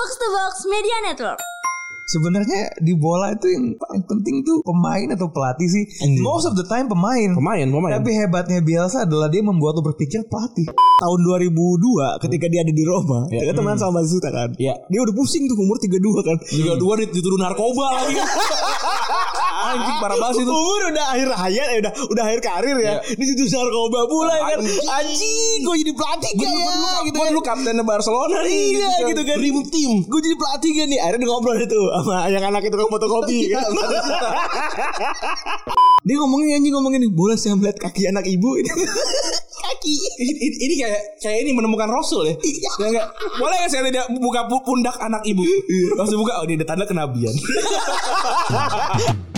Box to Box Media Network. Sebenarnya di bola itu yang paling penting tuh pemain atau pelatih sih. Most of the time pemain. Pemain, pemain. Tapi hebatnya Bielsa adalah dia membuat lo berpikir pelatih. Tahun 2002 ketika dia ada di Roma, Ya. dia teman sama Basuta kan. Iya. Dia udah pusing tuh umur 32 kan. juga dua dituduh narkoba lagi. Anjing parah banget itu. Umur udah akhir hayat ya udah udah akhir karir ya. Di situ narkoba pula ya kan. Anjing. Gue jadi pelatih gak ya gitu gue kan. dulu kaptennya Barcelona nih. Iya gitu kan Dream team. Gue jadi pelatih gak nih Akhirnya ngobrol itu Sama yang anak itu kan fotokopi kan Dia ngomongin anjing ngomongin Boleh saya melihat kaki anak ibu ini Kaki Ini, ini- kayak kayak ini menemukan Rasul ya. Ya enggak? Boleh nggak saya tidak buka pu- pundak anak ibu? Langsung buka, oh ini ada tanda kenabian.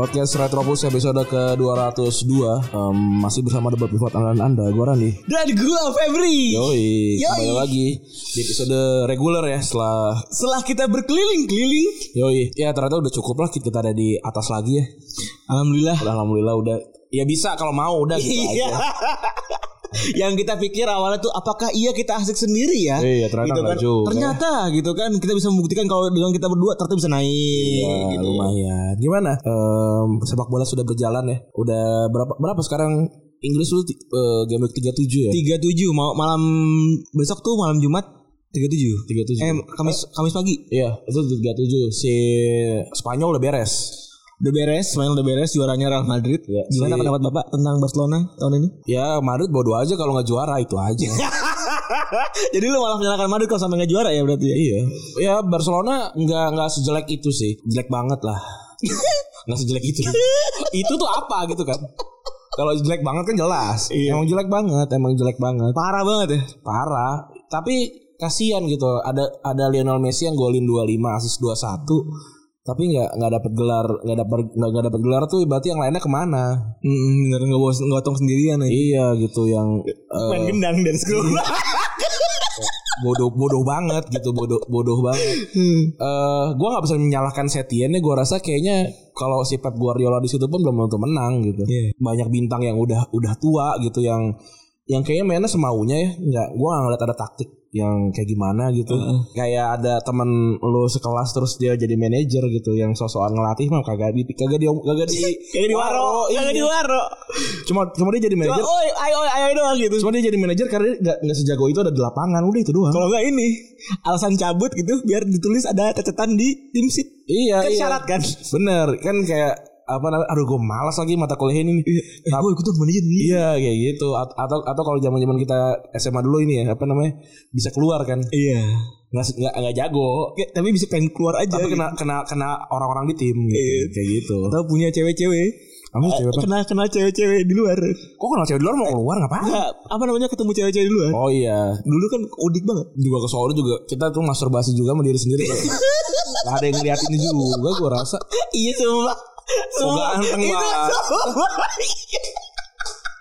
Podcast Retropus episode ke-202 Em, Masih bersama debat pivot andalan Anda Gue Randi Dan gue Febri. Yoi, Yoi. kembali lagi di episode reguler ya setelah Setelah kita berkeliling-keliling. Yoi, ya ternyata udah cukup lah kita ada di atas lagi ya. Alhamdulillah. Udah alhamdulillah udah. Ya bisa kalau mau udah gitu Iya. aja. Yang kita pikir awalnya tuh apakah iya kita asik sendiri ya? Iya, ternyata gitu kan. juga. Ternyata gitu kan kita bisa membuktikan kalau dengan kita berdua ternyata bisa naik. Ya, gitu. lumayan. Gimana? Em, sepak bola sudah berjalan ya. Udah berapa berapa sekarang Inggris lu eh, game week 37 ya? 37 mau malam besok tuh malam Jumat 37. 37. Eh Kamis Kamis pagi. Iya, itu 37. Si Spanyol udah beres. Udah beres, main udah beres juaranya Real Madrid. Ya, Gimana si- pendapat Bapak tentang Barcelona tahun ini? Ya, Madrid bodo aja kalau nggak juara itu aja. Jadi lu malah menyalahkan Madrid kalau sampai nggak juara ya berarti ya? Iya, ya Barcelona nggak nggak sejelek itu sih, jelek banget lah. Nggak sejelek itu. itu tuh apa gitu kan? Kalau jelek banget kan jelas. Iya. Emang jelek banget, emang jelek banget. Parah banget ya. Parah. Tapi kasihan gitu. Ada ada Lionel Messi yang golin 25, asis 21. Tapi nggak nggak dapat gelar, nggak dapat nggak nggak dapat gelar tuh berarti yang lainnya ke mana? Hmm, bener nggak bos nggak tong sendirian ya. Iya gitu yang eh, Main gendang dan sekolah. bodoh bodoh banget gitu bodoh bodoh banget. eh gue nggak bisa menyalahkan Setien gue rasa kayaknya kalau si Pep Guardiola di situ pun belum tentu menang gitu Iya. banyak bintang yang udah udah tua gitu yang yang kayaknya mainnya semaunya ya nggak gue nggak ngeliat ada taktik yang kayak gimana gitu kayak ada temen lu sekelas terus dia jadi manajer gitu yang sosokan ngelatih mah kagak di kagak di kagak di Kayak di waro, iya. kayak di waro. cuma cuma dia jadi manajer oi, ayo, ayo, ayo doang gitu. cuma dia jadi manajer karena dia nggak nggak sejago itu ada di lapangan udah itu doang Kalau nggak ini alasan cabut gitu biar ditulis ada catatan di tim sheet. Iya, Kan iya. syarat kan? Bener, kan kayak apa namanya? Aduh, gue malas lagi mata kuliah ini nih. Eh, gue ikut manajer nih. Iya, kayak gitu. At- atau atau kalau zaman-zaman kita SMA dulu ini ya, apa namanya? Bisa keluar kan? Iya. Nggak nggak nggak jago. Kayak- tapi bisa pengen keluar aja. Tapi gitu. kena kena kena orang-orang di tim gitu. Iya. Kayak gitu. Atau punya cewek-cewek. Kamu cewek apa? Kena kena cewek-cewek di luar. Kok kenal cewek di luar mau keluar ngapain? Nggak, apa namanya ketemu cewek-cewek di luar. Oh iya, Dulu kan udik banget. juga ke Solo juga kita tuh masturbasi juga sama diri sendiri. Gak ada yang ngeliatin juga gue rasa. iya semua. Ganteng Itu banget.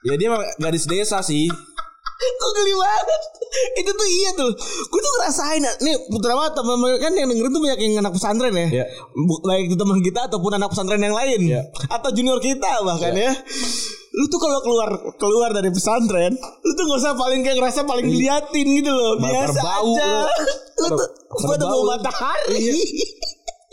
Ya dia gadis desa sih. Kok geli banget Itu tuh iya tuh Gue tuh ngerasain Nih terutama teman kan yang dengerin tuh banyak yang anak pesantren ya Iya. Bu- Baik itu teman kita ataupun anak pesantren yang lain Iya. Atau junior kita bahkan ya Lu tuh kalau keluar keluar dari pesantren Lu tuh gak usah paling kayak ngerasa paling diliatin gitu loh Biasa bau, aja lu. Tuh pada bau bau. matahari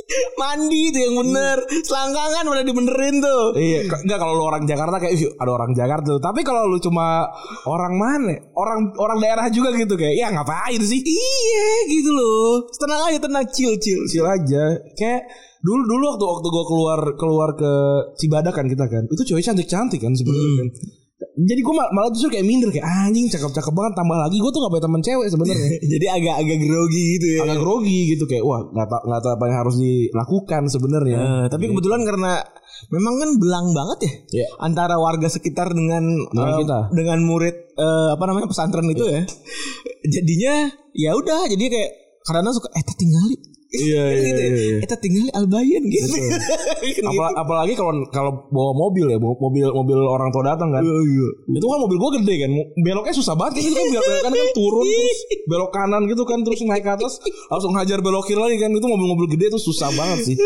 Mandi tuh yang bener Selangkangan udah dibenerin tuh Iya, enggak kalau lu orang Jakarta kayak "Ih, ada orang Jakarta. tuh." Tapi kalau lu cuma orang mana? Orang orang daerah juga gitu kayak, ya ngapain sih? Iya gitu loh Tenang aja tenang chill chill Kecil aja. Kayak dulu dulu waktu waktu gua keluar keluar ke Cibadak kan kita kan. Itu cewek cantik-cantik kan sebenarnya kan. Jadi gue malah justru kayak minder kayak anjing cakep-cakep banget tambah lagi gue tuh gak punya teman cewek sebenarnya Jadi agak-agak grogi gitu ya. agak grogi gitu kayak wah nggak tau nggak tahu apa yang harus dilakukan sebenarnya Eh, tapi kebetulan karena memang kan belang banget ya Iya. antara warga sekitar dengan Dengan eh, kita. dengan murid eh, apa namanya pesantren itu ya. Jadinya ya udah jadi kayak kadang suka eh tinggali Iya, Kan iya, gitu ya. iya, iya. Kita tinggal albayan gitu. Apalagi, apalagi kalau kalau bawa mobil ya, bawa mobil mobil orang tua datang kan. iya. Itu kan mobil gue gede kan, beloknya susah banget kan itu kan belok kan, kan turun terus belok kanan gitu kan terus naik ke atas langsung hajar belok kiri lagi kan itu mobil-mobil gede itu susah banget sih.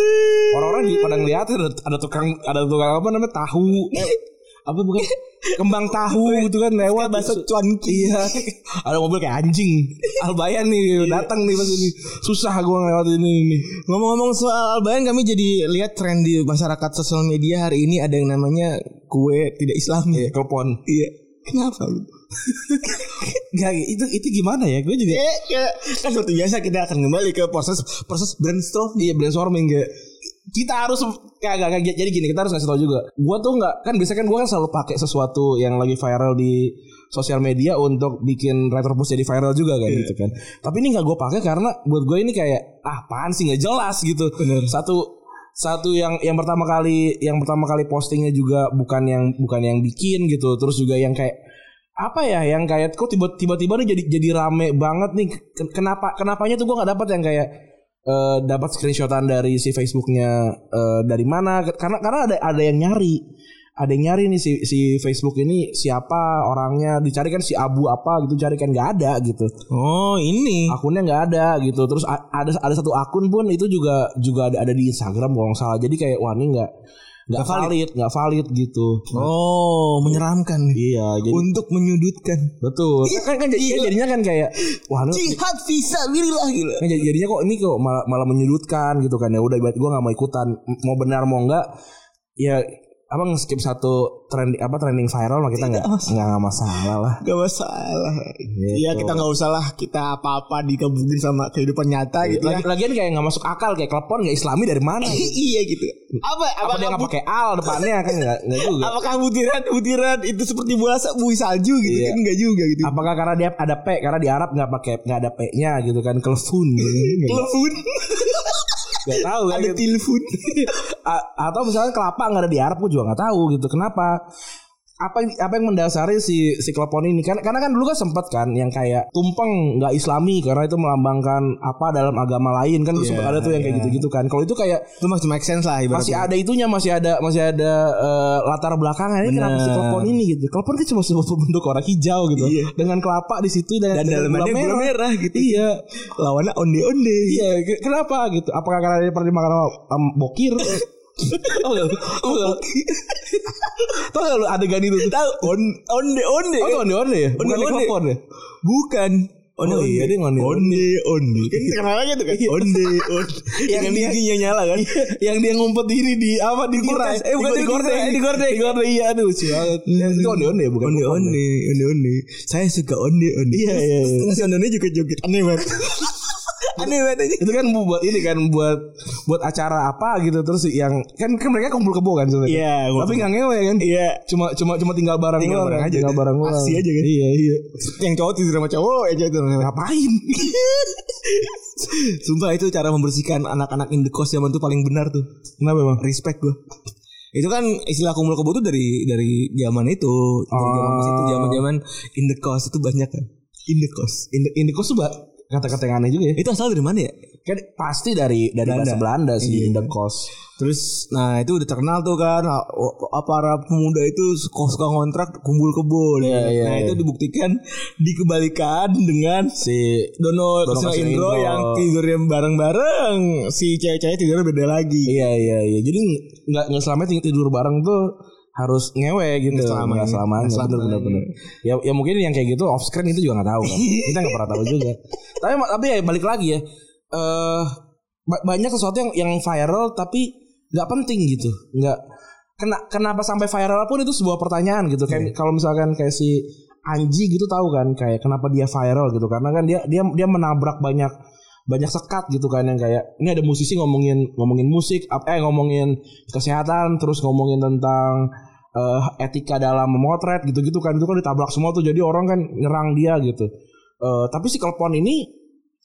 Orang-orang pada ngeliatin ada, ada tukang ada tukang apa namanya tahu eh, apa bukan kembang tahu gitu kan lewat Bakso cuanki. Iya. Ada mobil kayak anjing. Albayan nih datang nih pas ini. Susah gua ngelewat ini nih. Ngomong-ngomong soal albayan kami jadi lihat tren di masyarakat sosial media hari ini ada yang namanya kue tidak Islami. Iya, telepon. Iya. Kenapa gitu? Gak, itu itu gimana ya? Gue juga Eh, kayak kan seperti biasa kita akan kembali ke proses proses brainstorm. Iya brainstorming kayak kita harus gak, gak, gak, jadi gini kita harus ngasih tahu juga gue tuh nggak kan biasanya kan gue kan selalu pakai sesuatu yang lagi viral di sosial media untuk bikin retropus jadi viral juga kan gitu kan tapi ini nggak gue pakai karena buat gue ini kayak ah apaan sih nggak jelas gitu satu satu yang yang pertama kali yang pertama kali postingnya juga bukan yang bukan yang bikin gitu terus juga yang kayak apa ya yang kayak kok tiba tiba-tiba nih jadi jadi rame banget nih Ken- kenapa kenapanya tuh gue nggak dapat yang kayak eh, dapat screenshotan dari si Facebooknya eh, dari mana. Karena karena ada ada yang nyari. Ada yang nyari nih si si Facebook ini siapa orangnya. Dicari kan si Abu apa gitu cari kan nggak ada gitu. Oh, ini. akunnya nggak ada gitu. Terus ada ada satu akun pun itu juga juga ada ada di Instagram kalau nggak salah. Jadi kayak wah ini nggak nggak valid nggak valid gitu Oh, menyeramkan. iya jadi Untuk menyudutkan. betul kan kan jadi- jadinya kan kayak wah lu Jihad bisa gila gila. kan jadi- jadinya kok ini kok malah, malah menyudutkan gitu kan ya udah gue nggak mau ikutan mau benar mau enggak ya apa nge-skip satu trending apa trending viral mah kita nggak nggak nggak masalah lah Gak masalah. Gitu. Iya kita nggak usah lah kita apa-apa dikabungin sama kehidupan nyata gitu ya. Lagi, lagian kayak nggak masuk akal kayak telepon nggak islami dari mana gitu. iya gitu. Apa apa dia nggak pakai al depannya kan nggak nggak juga Apakah butiran butiran itu seperti bola buih salju gitu Iya. kan enggak juga gitu. apakah karena dia ada p karena di Arab nggak pakai nggak ada p-nya gitu kan telepon gitu. Telepon. nggak tahu kan Ada gitu. telepon. Atau misalnya kelapa nggak ada di Arab gue juga nggak tahu gitu kenapa apa apa yang mendasari si si klepon ini? Kan karena kan dulu kan sempat kan yang kayak tumpeng nggak islami karena itu melambangkan apa dalam agama lain. Kan sempat ada tuh yang kayak gitu-gitu kan. Kalau itu kayak Itu masih make sense lah ibaratnya. masih ada itunya masih ada masih ada eh, latar belakangnya. Ini kenapa si klepon ini gitu? Klepon kan cuma sebuah bentuk orang hijau gitu. Iya. dengan kelapa di situ dan, dan dengan dalamannya gula merah gitu. iya. Lawannya onde-onde. iya ke- kenapa gitu? Apakah karena dia pernah dimakan sama, sama bokir Oh enggak, oh enggak. Tahu enggak lu adegan itu? Tahu on onde onde. Oh, itu onde-onde ya? Bukan Onde-onde. telepon ya? Bukan. Onde Oh iya, dia onde onde. Kan terkenal aja tuh kan. Onde onde. Yang Yang dia- giginya nyala kan. yang dia ngumpet diri di apa di tirai. Eh, bukan di gorden, di gorden, di gorden. Iya, aduh, lucu banget. Itu onde-onde ya, bukan Onde onde onde onde. Saya suka onde onde. Iya, iya, iya. Ngasih onde juga joget aneh banget. aneh banget aja. Itu kan buat ini kan buat buat acara apa gitu terus yang kan kan mereka kumpul kebo kan sebenarnya. Iya, kumpul Tapi nggak ngewe kan? Iya. Cuma cuma cuma tinggal barang Tinggal barang kan? aja tinggal barang doang. Aksi aja kan? Iya, iya. Yang cowok tidur sama cowok aja itu. Ngapain? Sumpah itu cara membersihkan anak-anak in the cost zaman itu paling benar tuh. Kenapa bang? Respect gue. Itu kan istilah kumpul kebo tuh dari dari zaman itu, dari zaman pas itu zaman-zaman in the cost itu banyak kan. In the cost. Indikos tuh kata-kata yang aneh juga ya. Itu asal dari mana ya? Kan pasti dari dari Belanda. bahasa Belanda sih Iya. Indikos. Terus nah itu udah terkenal tuh kan para pemuda itu suka ngontrak kumpul kebo. Iya, iya, nah iya. itu dibuktikan dikebalikan dengan Si Dono Dono Indro Indro. yang tidurnya bareng-bareng, si cewek-cewek tidurnya beda lagi. Iya iya iya. Jadi nggak nggak selamanya ting- tidur bareng tuh harus ngewe gitu. Selamanya. Nggak Bener, bener. Ya ya mungkin yang kayak gitu off screen itu juga nggak tahu kan. Kita nggak pernah tahu juga. Tapi tapi ya balik lagi ya. Eh ba- banyak sesuatu yang yang viral tapi nggak penting gitu. Nggak kena kenapa sampai viral pun itu sebuah pertanyaan gitu. Kayak kalau misalkan kayak si Anji gitu tahu kan kayak kenapa dia viral gitu karena kan dia dia dia menabrak banyak banyak sekat gitu kan yang kayak ini ada musisi ngomongin ngomongin musik ap- eh ngomongin kesehatan terus ngomongin tentang eh, etika dalam memotret gitu-gitu kan. Itu kan ditabrak semua tuh jadi orang kan nyerang dia gitu. Eh, tapi si Klepon ini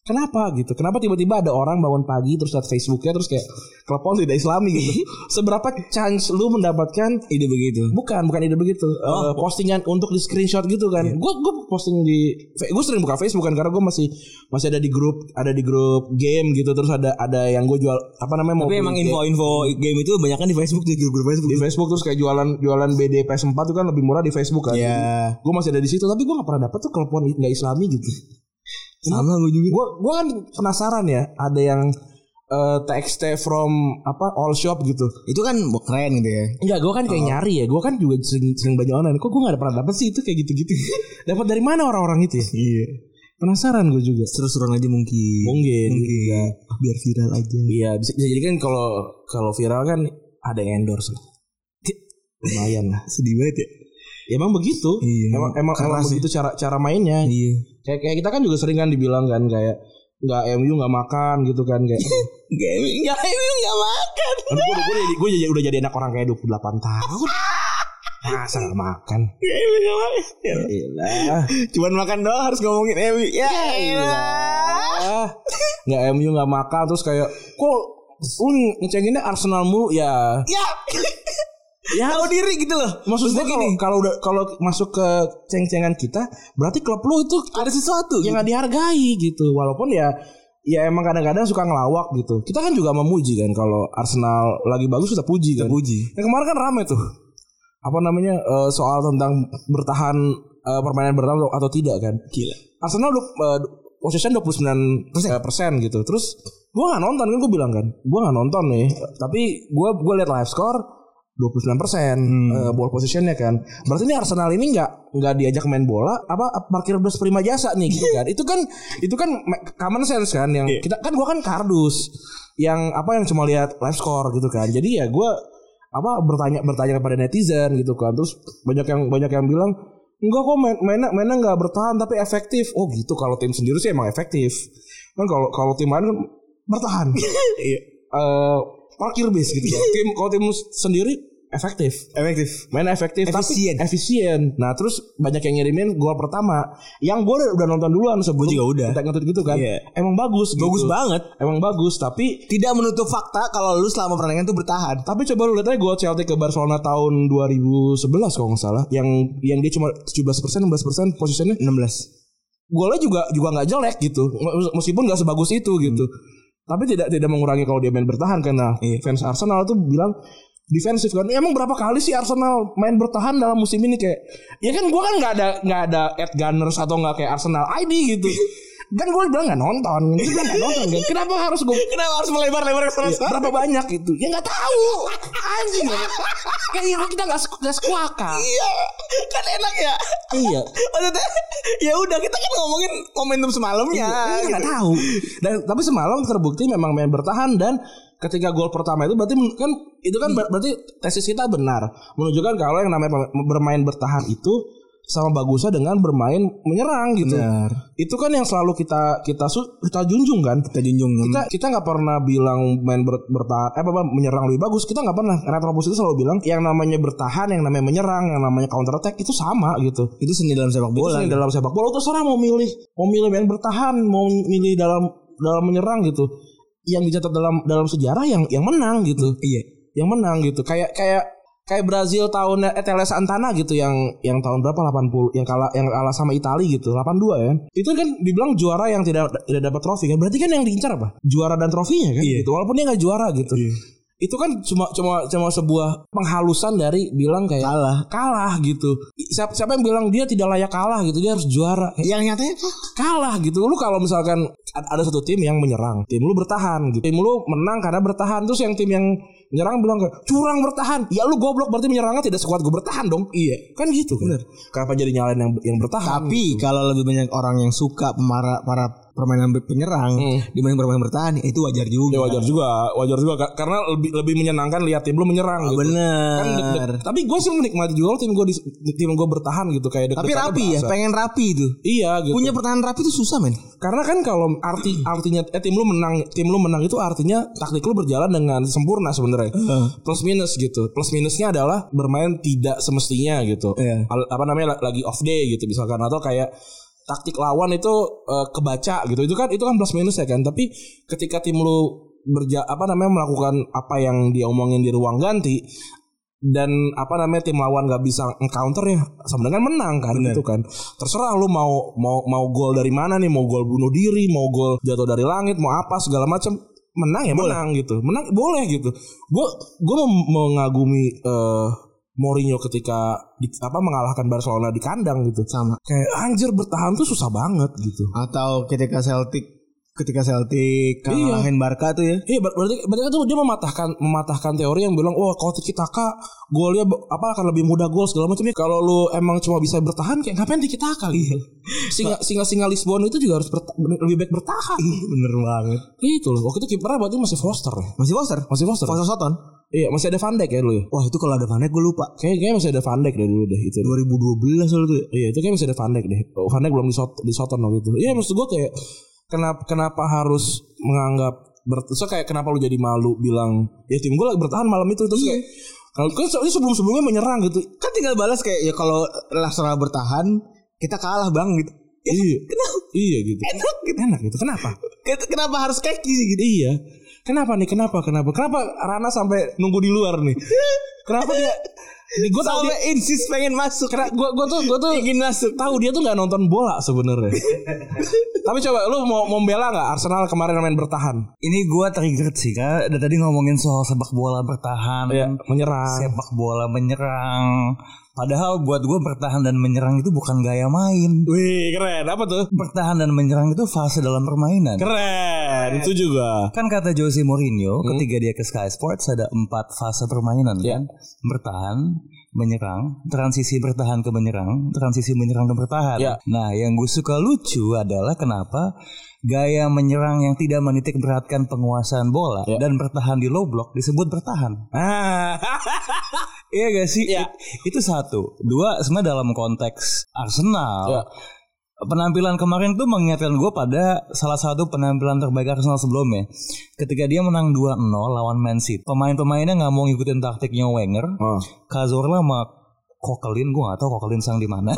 Kenapa gitu? Kenapa tiba-tiba ada orang bangun pagi terus lihat Facebooknya terus kayak klub pon tidak Islami gitu? Seberapa chance lu mendapatkan Ide begitu. Bukan, bukan ide begitu. Eh, postingan untuk di screenshot gitu kan. Gue gue posting di gue sering buka Facebook kan karena gue masih masih ada di grup ada di grup game gitu terus ada ada yang gue jual apa namanya mau Tapi emang info-info game itu banyak kan di Facebook di grup-grup Facebook. di Facebook terus kayak jualan jualan BD PS4 tuh kan lebih murah di Facebook kan. Iya. Gue masih ada di situ tapi gue gak pernah dapet tuh telepon nggak Islami gitu. Sama gue juga. Gue gue kan penasaran ya ada yang eh, TXT from apa all shop gitu. Itu kan keren gitu ya. Enggak, gue kan kayak nyari ya. Gue kan juga sering sering banyak online. Kok gue gak pernah dapet sih itu kayak gitu-gitu. dapat dari mana orang-orang itu ya? Iya. Penasaran gue juga. Seru-seruan aja mungkin. Mungkin. Mungkin. Iya. Biar viral aja. Iya, bisa, bisa jadi kan kalau kalau viral kan ada yang endorse. Lumayan lah. Sedih banget ya. Ya, emang begitu. Iya. Emang emang, emang ya. begitu cara cara mainnya. Iya. Kayak kayak kita kan juga sering kan dibilang kan kayak nggak MU nggak makan gitu kan kayak Enggak, enggak, enggak makan. gue gue gue gue jadi udah jadi anak orang kayak 28 tahun masa nggak makan ya Cuman makan doang harus ngomongin Ewi. Ya, Ah, nggak MU nggak makan terus kayak kok lu ngecenginnya Arsenal mulu ya Ya. Ya Tahu diri gitu loh. maksud gue Maksudnya kalau kalau udah kalau masuk ke ceng-cengan kita berarti klub lu itu ada sesuatu. yang nggak dihargai gitu walaupun ya ya emang kadang-kadang suka ngelawak gitu kita kan juga memuji kan kalau Arsenal lagi bagus kita puji kan puji. yang kemarin kan rame tuh apa namanya eh, soal tentang bertahan eh, permainan bertahan atau, atau tidak kan Gila. Arsenal uh, possession 29 persen. persen gitu terus gua nggak nonton kan gue bilang kan gua nggak nonton nih tapi gua gua lihat live score 29 persen Hmm. ball positionnya kan. Berarti ini Arsenal ini nggak nggak diajak main bola apa parkir bus prima jasa nih gitu kan. Itu kan itu kan common sense kan yang Iya. kita kan gua kan kardus yang apa yang cuma lihat live score gitu kan. Jadi ya gua apa bertanya bertanya kepada netizen gitu kan. Terus banyak yang banyak yang bilang enggak kok main mainnya mainnya nggak bertahan tapi efektif. Oh gitu. Kalau tim sendiri sih emang efektif. Kan kalau kalau tim lain kan bertahan. Iya. Parkir base gitu kan tim kalau tim sendiri efektif Efektif. main efektif Efisien. tapi efisien nah terus banyak yang ngirimin gol pertama yang gue udah, udah nonton duluan sebelum juga udah. kita ngetweet gitu kan Iya. emang bagus Bagus gitu. banget. emang bagus tapi Tidak menutup fakta kalau lu selama pertandingan tuh bertahan. tapi coba lu lihat aja gol Celtic ke Barcelona tahun 2011 kalau nggak salah yang yang dia cuma 17% 16% posisinya 16. golnya juga juga nggak jelek gitu Mes- meskipun nggak sebagus itu gitu tapi tidak tidak mengurangi kalau dia main bertahan karena Iya. fans Arsenal tuh bilang defensif kan. Emang berapa kali sih Arsenal main bertahan dalam musim ini? Kayak ya kan gua kan nggak ada nggak ada Ed Gunners atau nggak kayak Arsenal ID gitu kan gue bilang nggak nonton. Gue bilang nggak nonton. Kan kenapa harus gue Kenapa harus melebar-lebar ke Ya, berapa banyak itu ya nggak tahu. Anjing. Kayak kita nggak nggak sekuaka Iya, kan enak ya. iya. Maksudnya ya udah kita kan ngomongin momentum semalamnya. Iya, nggak gitu. tahu. Dan tapi semalam terbukti memang main bertahan dan ketika gol pertama itu berarti kan itu kan ber- berarti tesis kita benar. Menunjukkan kalau yang namanya bermain bertahan itu sama bagusnya dengan bermain menyerang gitu. Benar. Itu kan yang selalu kita kita su- kita junjung kan. Kita junjung Kita kita nggak pernah bilang main ber- bertahan eh apa, apa menyerang lebih bagus. Kita nggak pernah. Retropus itu selalu bilang yang namanya bertahan, yang namanya menyerang, yang namanya counter attack itu sama gitu. itu seni dalam sepak Bola bola. di dalam sepak bola terserah mau milih mau milih main bertahan mau milih dalam dalam menyerang gitu yang dicatat dalam dalam sejarah yang yang menang gitu Iya. yang menang gitu kayak kayak kayak Brazil tahun Eteles Santana gitu yang yang tahun berapa? 80 yang kalah yang kalah sama Italia gitu 82 ya. Itu kan dibilang juara yang tidak tidak dapat trofi kan. Berarti kan yang diincar apa? Juara dan trofinya kan? Iya. gitu walaupun dia nggak juara gitu itu kan cuma cuma cuma sebuah penghalusan dari bilang kayak Kalah. kalah gitu. Siapa siapa yang bilang dia tidak layak kalah gitu dia harus juara. Yang nyatanya kalah. Gitu. Lu kalau misalkan ad- ada satu tim yang menyerang tim lu bertahan gitu. Tim lu menang karena bertahan. Terus yang tim yang menyerang bilang kayak curang bertahan. Ya lu goblok berarti menyerangnya tidak sekuat gue bertahan dong. Iya kan gitu kan. Kenapa jadi nyalain yang yang bertahan Tapi kalau lebih banyak orang yang suka pemara para permainan penyerang Hmm. dibanding permainan bertahan itu wajar juga. ya wajar juga wajar juga Ka- karena lebih lebih menyenangkan lihat tim lu menyerang gitu. Bener. kan deg-deg. tapi gue sih menikmati juga tim gue di, tim gue bertahan gitu kayak Tapi rapi ya, pengen rapi itu. iya gitu Punya pertahanan rapi itu susah men. Karena kan kalau arti artinya eh, tim lu menang tim lu menang itu artinya taktik lu berjalan dengan sempurna sebenarnya. Plus minus gitu. Plus minusnya adalah bermain tidak semestinya gitu. Al- Apa namanya la- lagi off day gitu misalkan atau kayak taktik lawan itu eh, kebaca gitu. Itu kan itu kan plus minus ya kan. Tapi ketika tim lu berja apa namanya melakukan apa yang dia omongin di ruang ganti dan apa namanya tim lawan nggak bisa counter ya sama dengan menang kan gitu kan. Terserah lu mau mau mau gol dari mana nih mau gol bunuh diri mau gol jatuh dari langit mau apa segala macam menang ya menang gitu. Menang boleh gitu. Gue gue mengagumi eh, Mourinho ketika di, apa mengalahkan Barcelona di kandang gitu Sama. kayak anjir bertahan tuh susah banget gitu Atau ketika Celtic ketika Celtic kalahin Barca tuh ya. Iya ber- berarti berarti kan tuh dia mematahkan mematahkan teori yang bilang wah kalau tiki taka golnya apa akan lebih mudah gol segala macam ya kalau lu emang cuma bisa bertahan kayak ngapain tiki taka gitu. Singa singa singa Lisbon itu juga harus berta- lebih baik bertahan. Bener banget. Itu loh. Waktu itu kipernya berarti masih Foster ya. Masih Foster? Masih Foster. Foster Soton? Iya, masih ada Van Dijk ya dulu ya. Wah itu kalau ada Van Dijk gue lupa. Kayak kayaknya masih ada Van Dijk deh dulu deh itu. 2012 soal itu ya. Iya, itu kayak masih ada Van Dijk deh. Oh, Van Dijk belum di, Soton waktu itu. Iya, maksud gue kayak kenapa kenapa harus menganggap ber, so kayak kenapa lu jadi malu bilang ya tim gue lagi bertahan malam itu. Terus kayak kalau kan se- sebelum sebelumnya menyerang gitu. Kan tinggal balas kayak ya kalau Arsenal bertahan kita kalah bang gitu. iya. Kenapa? iya gitu. Enak gitu. enak gitu. Kenapa? Kenapa harus sih gitu? iya. Kenapa nih? Kenapa? Kenapa? Kenapa Rana sampai nunggu di luar nih? Kenapa dia gue tau dia insist pengen masuk. Karena gue gue tuh gue tuh ingin masuk tahu dia tuh nggak nonton bola sebenarnya. Tapi coba lu mau membela nggak Arsenal kemarin main bertahan? Ini gua trigger sih karena dari tadi ngomongin soal sepak bola bertahan, Ya, menyerang. sepak bola menyerang. Padahal buat gua bertahan dan menyerang itu bukan gaya main. Wih keren apa tuh? Bertahan dan menyerang itu fase dalam permainan. Keren itu juga. Kan kata Jose Mourinho ketika dia ke Sky Sports ada empat fase permainan kan. Bertahan, menyerang, transisi bertahan ke menyerang, transisi menyerang ke bertahan. Ya. Nah, yang gue suka lucu adalah kenapa gaya menyerang yang tidak menitik beratkan penguasaan bola Ya. dan bertahan di low block disebut bertahan. Ah, Iya gak sih? Ya. It- Itu satu. Dua, sebenarnya dalam konteks Arsenal. Ya. Penampilan kemarin tuh mengingatkan gue pada salah satu penampilan terbaik Arsenal sebelumnya. Ketika dia menang 2-0 lawan Man City. Pemain-pemainnya nggak mau ngikutin taktiknya Wenger. oh. Cazorla sama Kokelin, gue gak tahu Kokelin sang di mana.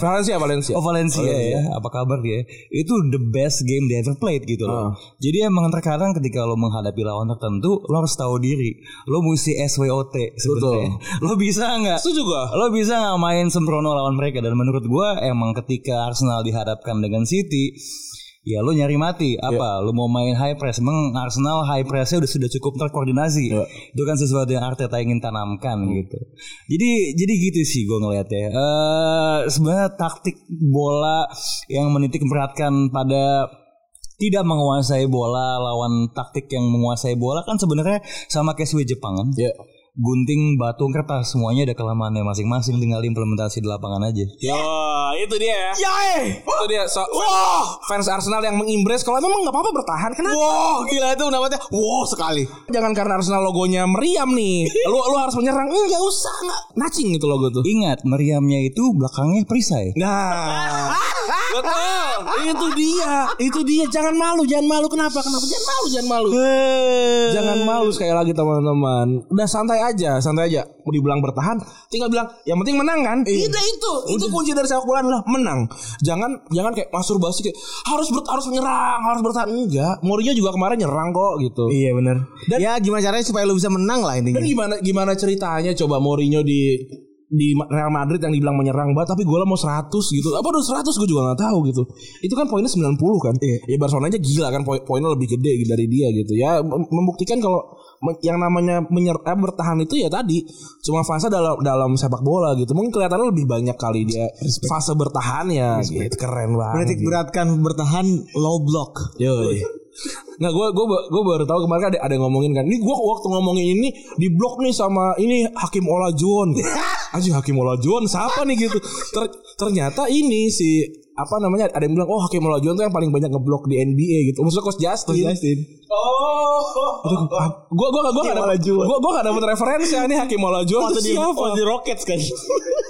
Valencia Valencia. Oh Valencia, ya, apa kabar dia? Itu the best game they ever played gitu loh. Jadi emang terkadang ketika lo menghadapi lawan tertentu, lo harus tahu diri. Lo mesti SWOT sebenarnya. Lo bisa nggak? Itu juga. Lo bisa nggak main sembrono lawan mereka? Dan menurut gua emang ketika Arsenal dihadapkan dengan City, ya lo nyari mati. Apa? Lo mau main high press? Emang Arsenal high pressnya udah sudah cukup terkoordinasi. Itu kan sesuatu yang Arteta ingin tanamkan gitu. Jadi jadi gitu sih gue ngelihatnya. Eh sebenarnya taktik bola yang menitik beratkan pada tidak menguasai bola lawan taktik yang menguasai bola kan sebenarnya sama kayak Swiss Jepang kan. Ya. Gunting, batu, kertas semuanya ada kelemahannya masing-masing tinggal implementasi di lapangan aja. Yo, itu dia. Ya, itu dia. So, fans Arsenal yang mengimbres kalau memang nggak apa-apa bertahan kenapa? Wow gila itu namanya Wow sekali Jangan karena Arsenal logonya meriam nih. Lu lu harus menyerang. Enggak usah, enggak. Nacing itu logo tuh. Ingat, meriamnya itu belakangnya perisai. Nah, betul. Itu dia, itu dia. Jangan malu, jangan malu. Kenapa? Kenapa? Jangan malu, jangan malu. Jangan malu sekali lagi teman-teman. Udah santai aja, santai aja. Mau dibilang bertahan, tinggal bilang yang penting menang kan. Itu itu, itu kunci dari sepak bola adalah menang. Jangan jangan kayak masturbasi kayak harus ber, harus menyerang, harus bertahan. Enggak. Mourinho juga kemarin nyerang kok gitu. Iya bener Dan- Ya gimana caranya supaya lu bisa menang lah intinya Dan gimana gimana ceritanya coba Mourinho di di Real Madrid yang dibilang menyerang banget tapi golnya mau 100 gitu. Apa udah 100 gue juga nggak tahu gitu. Itu kan poinnya 90 kan. Ya Barcelona aja gila kan poin poinnya lebih gede dari dia gitu. Ya mem- membuktikan kalau yang namanya menyer eh, bertahan itu ya tadi cuma fase dalam dalam sepak bola gitu. Mungkin kelihatannya lebih banyak kali dia fase bertahannya gitu. Keren banget. Menitik beratkan bertahan low block Yo. Nah gue gue gue baru tahu kemarin kan ada ada yang ngomongin kan. Ini gue waktu ngomongin ini di blok nih sama ini Hakim Olajuwon. Aja Hakim Olajuwon siapa nih gitu. Ter- ternyata ini si apa namanya ada yang bilang oh Hakim Olajuwon tuh yang paling banyak ngeblok di NBA gitu. Maksudnya Coach Justin. Justin Oh. Gue gue gue gak dapet gue gue gak dapet referensi ini Hakim Olajuwon tuh siapa? di Rockets kan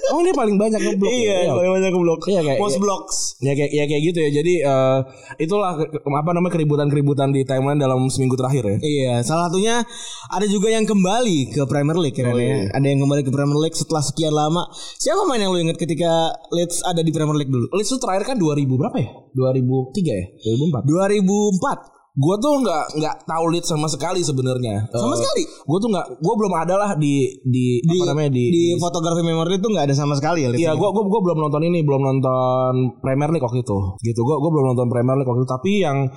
Oh ini paling banyak ngeblok. Iya, ya? paling banyak ngeblok. Iya, kayak- Most iya. blocks. Ya kayak ya kayak gitu ya. Jadi eh, itulah apa namanya keributan-keributan di timeline dalam seminggu terakhir ya. Iya, salah satunya ada juga yang kembali ke Premier League ya. Oh, ya. iya. Ada yang kembali ke Premier League setelah sekian lama. Siapa main yang lu inget ketika Leeds ada di Premier League dulu? Leeds tuh terakhir kan 2000 berapa ya? 2003 ya? 2004. 2004. Gue tuh nggak nggak tahu Leeds sama sekali sebenarnya. Sama sekali? Gue tuh nggak, gue belum ada lah di di, Di, apa namanya di, di fotografi memory itu nggak ada sama sekali ya. Iya, gue gua belum nonton ini, belum nonton Premier League waktu itu. Gitu, gue gua belum nonton Premier League waktu itu. Tapi yang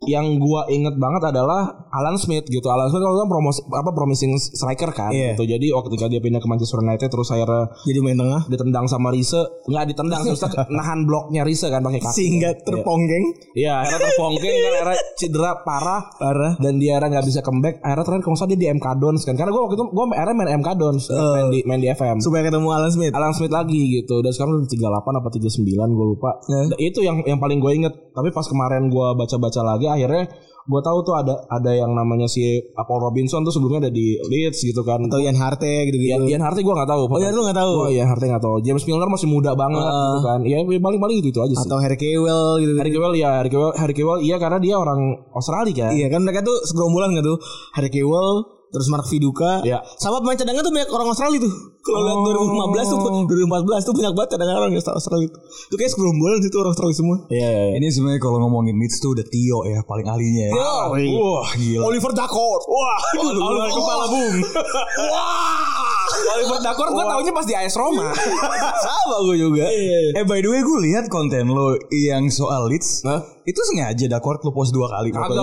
yang gua inget banget adalah Alan Smith gitu. Alan Smith kan promosi apa promising striker kan Iya. gitu. Jadi waktu ketika dia pindah ke Manchester United terus akhirnya jadi main tengah ditendang sama Riese, nggak ditendang terus nahan bloknya Riese kan pakai kaki. sehingga terponggeng. Iya, akhirnya terpongkeng kan akhirnya cedera parah Parah. dan dia akhirnya nggak bisa comeback. Akhirnya terakhir kalau dia di MK Dons kan. Karena gue waktu itu gue akhirnya main MK Dons, main di main di FM. Supaya ketemu Alan Smith. Alan Smith lagi gitu dan sekarang udah 38 apa 39 gue lupa Ya. Nah, itu yang yang paling gue inget tapi pas kemarin gue baca-baca lagi akhirnya gue tahu tuh ada ada yang namanya si Paul Robinson tuh sebelumnya ada di Leeds gitu kan. Atau Ian Harte gitu-gitu. Ian, Ian Harty gue gak tahu. Oh, Ian lu nggak tahu? oh Ian Harty gak tahu. James Milner masih muda banget gitu kan. Ya paling-paling gitu, itu aja sih. Atau Harry Kewell gitu. Harry Kewell ya Harry Kewell, Harry Kewell iya karena dia orang Australia. Kan Iya kan mereka tuh segerombolan gak tuh? Harry Kewell Terus Mark Viduka Iya. Sama pemain cadangan tuh banyak orang Australia tuh Kalau lihat 2015 tuh 2014 tuh banyak banget cadangan orang Australia itu Itu kayak segerombolan itu orang Australia semua iya iya iya. Ini sebenarnya kalau ngomongin Leeds tuh udah Tio ya paling ahlinya. ya. Oh, iya. Wah gila. Oliver Dakot Wah Oliver kepala bung Oliver Dakor gue taunya pas di AS Roma Sama gue juga Eh by the way gue lihat konten lo yang soal Leeds Hah? Itu sengaja Dakort lo post dua kali foto.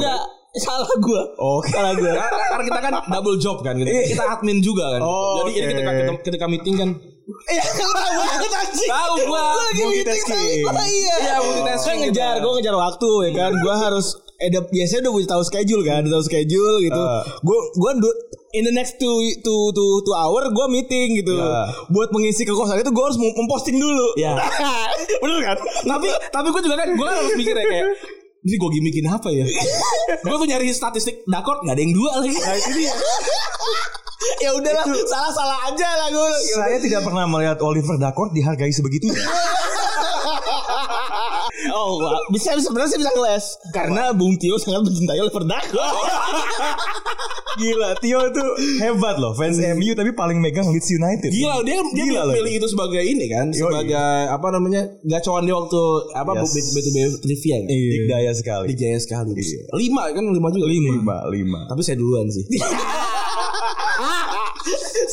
Salah gue Oke. Salah gue Karena kita kan double job kan gitu. Kita admin juga kan. Oh, Jadi jadi oke. ketika, ketika ketika meeting kan Iya tahu banget anjing tahu gua Lagi meeting multitasking. sama Iya Iya, multitasking ngejar. Gue ngejar waktu ya kan Gue harus Eh udah- biasanya udah gue tahu schedule kan Udah tahu schedule gitu Gue gue du- In the next two, two, two, two hour Gue meeting gitu Iya. Buat mengisi kekosongan itu Gue harus mem- memposting dulu Iya. Bener kan tapi tapi gue juga kan gue harus mikir ya kayak ini gue gimikin apa ya? gue tuh nyari statistik Dakor nggak ada yang dua lagi. Nah, itu dia. Ya udahlah Salah-salah aja lah gue Saya tidak pernah melihat Oliver Dakort dihargai sebegitu. Oh wah. bisa sebenarnya saya bisa ngeles Karena Bung Tio sangat mencintai Oliver Dakot Gila, Tio itu hebat loh, fans MU tapi paling megang Leeds United. Gila dia dia Gila pilih itu sebagai ini kan sebagai apa namanya gacoan dia waktu apa Yes. yes. B2B trivia kan. Iya. Daya sekali. Dijaya sekali. Lima kan lima juga lima. Lima, lima. Tapi saya duluan sih.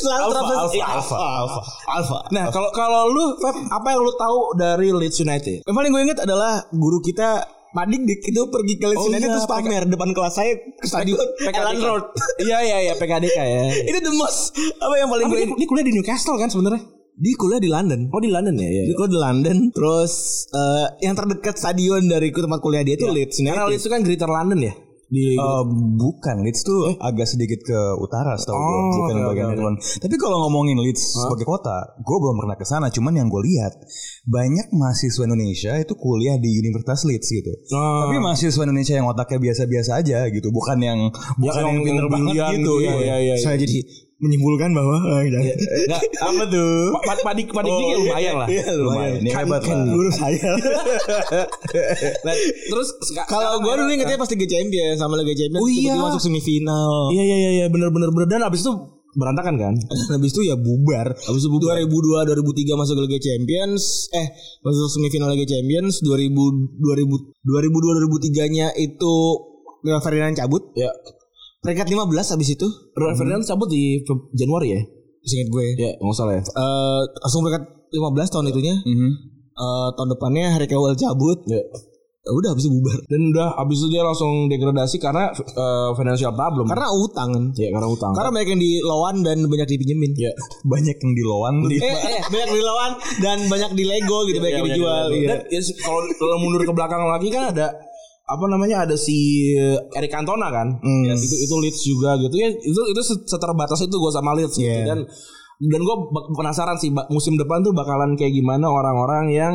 Selalu Alpha, alpha, Iya, alpha, alpha. Alpha Nah kalau kalau lu Feb, apa yang lu tahu dari Leeds United? Yang paling gue inget adalah guru kita Pak Dik itu pergi ke Leeds Oh United iya, terus pamer depan kelas saya ke stadion Ellen Road. Iya iya iya PKDK ya. itu the most apa yang paling gue dia, dia kuliah di Newcastle kan sebenarnya? di kuliah di London. Oh di London ya. Di kuliah di London. Terus eh, yang terdekat stadion dari tempat kuliah dia itu Leeds Karena United. Leeds itu kan Greater London ya. Di Eh, bukan Leeds tuh agak sedikit ke utara setahu gue Oh, bukan oke, bagian London. Tapi kalau ngomongin Leeds sebagai kota, gue belum pernah ke sana. Cuman yang gue lihat banyak mahasiswa Indonesia itu kuliah di Universitas Leeds gitu. Oh. Tapi mahasiswa Indonesia yang otaknya biasa-biasa aja gitu, bukan yang bukan yang, pinter banget gitu. gitu, iya. iya, iya. Saya jadi menyimpulkan bahwa eh, jangan. Enggak, Apa tuh? Pak Padik Padik Dik lumayan lah. Iya, lumayan. Ini hebat lah. Guru saya. Nah, terus Kalau gue dulu ingetnya pas Liga Champions sama Liga Champions Oh, iya. masuk semifinal. Iya iya iya iya benar benar benar dan abis itu berantakan kan? Habis itu ya bubar. Habis itu 2002 2003 masuk Liga Champions, eh masuk semifinal Liga Champions 2000 2000 2002 2003-nya itu Rio Ferdinand cabut. Ya. Peringkat 15 habis itu. Ron Ferdinand cabut di Feb- Januari ya? Seingat gue. Ya nggak salah ya. Eh langsung peringkat 15 tahun itunya. Mhm. Eh tahun depannya Harry Kewell cabut. Ya. Ya udah habis itu bubar. Dan udah abis itu dia langsung degradasi karena eh, financial problem. Karena utang kan. ya karena utang. Karena banyak yang dilawan dan banyak dipinjemin. ya. Banyak yang dilawan di Eh, eh, banyak dilawan dan banyak di Lego gitu, banyak yang dijual. Iya. Dan ya, kalau kalau mundur ke belakang lagi kan ada apa namanya ada si Eric Cantona kan Hmm. Ya, itu itu Leeds juga gitu ya itu itu seterbatas itu gue sama Leeds gitu. Yeah. dan dan gue penasaran sih musim depan tuh bakalan kayak gimana orang-orang yang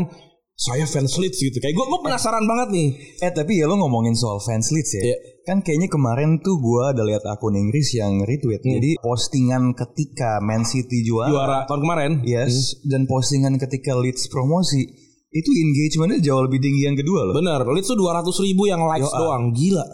saya fans Leeds gitu. Kayak gue gue penasaran banget nih. Eh tapi ya lo ngomongin soal fans Leeds ya. Iya. Kan kayaknya kemarin tuh gua ada lihat akun Inggris yang retweet. Jadi postingan ketika Man City juara. Juara tahun kemarin. Yes. Dan postingan ketika Leeds promosi itu engagementnya jauh lebih tinggi yang kedua loh. Bener, Leeds tuh 200 ribu yang likes Yo, ah. doang, gila.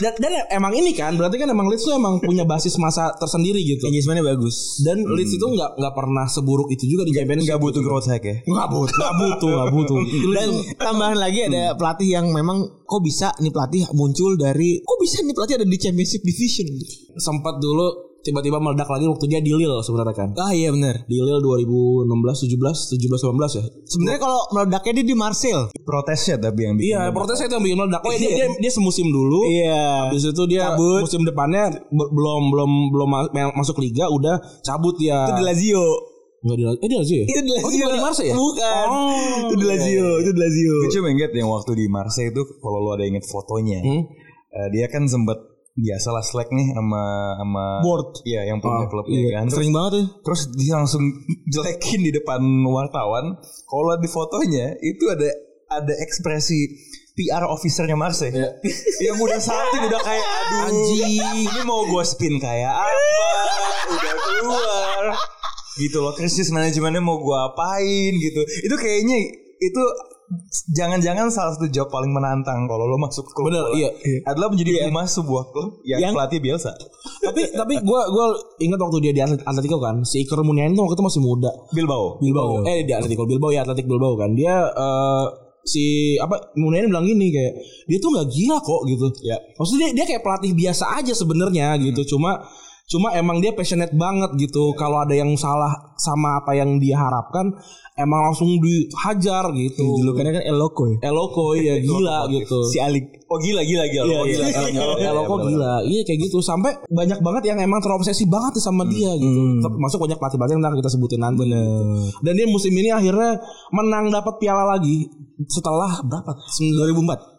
Dan, dan emang ini kan, berarti kan emang Leeds tuh emang punya basis masa tersendiri gitu. Engagementnya bagus. Dan Leeds itu nggak nggak pernah seburuk itu juga di Champions. Nggak butuh growth hack ya. Nggak butuh, nggak butuh, nggak butuh. Dan tambahan lagi ada pelatih yang memang kok bisa nih pelatih muncul dari kok bisa nih pelatih ada di Championship Division. sempat dulu tiba-tiba meledak lagi waktu dia di Lille sebenarnya kan. Ah iya benar. Di Lille 2016, 17, 17, 18 ya. Sebenarnya kalau meledaknya dia di Marseille. Protesnya tapi yang bikin. Iya, protesnya itu yang bikin meledak. Oh, dia, dia, dia semusim dulu. Iya. Habis itu dia Cabut. musim depannya be- belum belum belum ma- ma- masuk liga udah cabut ya. Itu di Lazio. Enggak di Eh di Lazio ya? Itu di Oh, Lazio. bukan di Marseille ya? Bukan. Oh, itu di Lazio, itu di Lazio. Gue cuma inget yang waktu di Marseille itu kalau lo ada inget fotonya. Hmm? eh, dia kan sempat biasalah slack nih sama sama Board. Iya, yang punya Oh, klub Iya, kan. Terus, sering banget ya. terus dia langsung jelekin di depan wartawan. Kalau di fotonya itu ada ada ekspresi PR officernya Marseille yang udah satu udah kayak aduh Anjing. ini mau gue spin kayak apa udah keluar gitu loh krisis manajemennya mau gue apain gitu itu kayaknya itu jangan-jangan salah satu job paling menantang kalau lo masuk klub Bener, bola. iya. adalah menjadi humas sebuah klub yang, Yang- pelatih biasa tapi tapi gue gue ingat waktu dia di Atlet- Atletico kan, si Iker Muniain tuh waktu itu masih muda. Bilbao Bilbao. Eh di Atletico Bilbao ya Atletik Bilbao kan. Dia eh, si apa Muniain bilang gini kayak dia tuh nggak gila kok gitu. Ya. Maksudnya dia, dia kayak pelatih biasa aja sebenarnya gitu. Cuma cuma emang dia passionate banget gitu. Kalau ada yang salah sama apa yang dia harapkan, emang langsung dihajar gitu. Julukannya kan El Loco ya. Eloko ya gila gitu. Si Alik. oh gila gila gila Iya, oh, gila, gila. Eloko, Eloko gila. Iya kayak gitu. Sampai banyak banget yang emang terobsesi banget sama dia gitu. Termasuk banyak pelatih-pelatih yang ntar kita sebutin nanti. gitu. Dan dia musim ini akhirnya menang dapat piala lagi setelah berapa? 2004.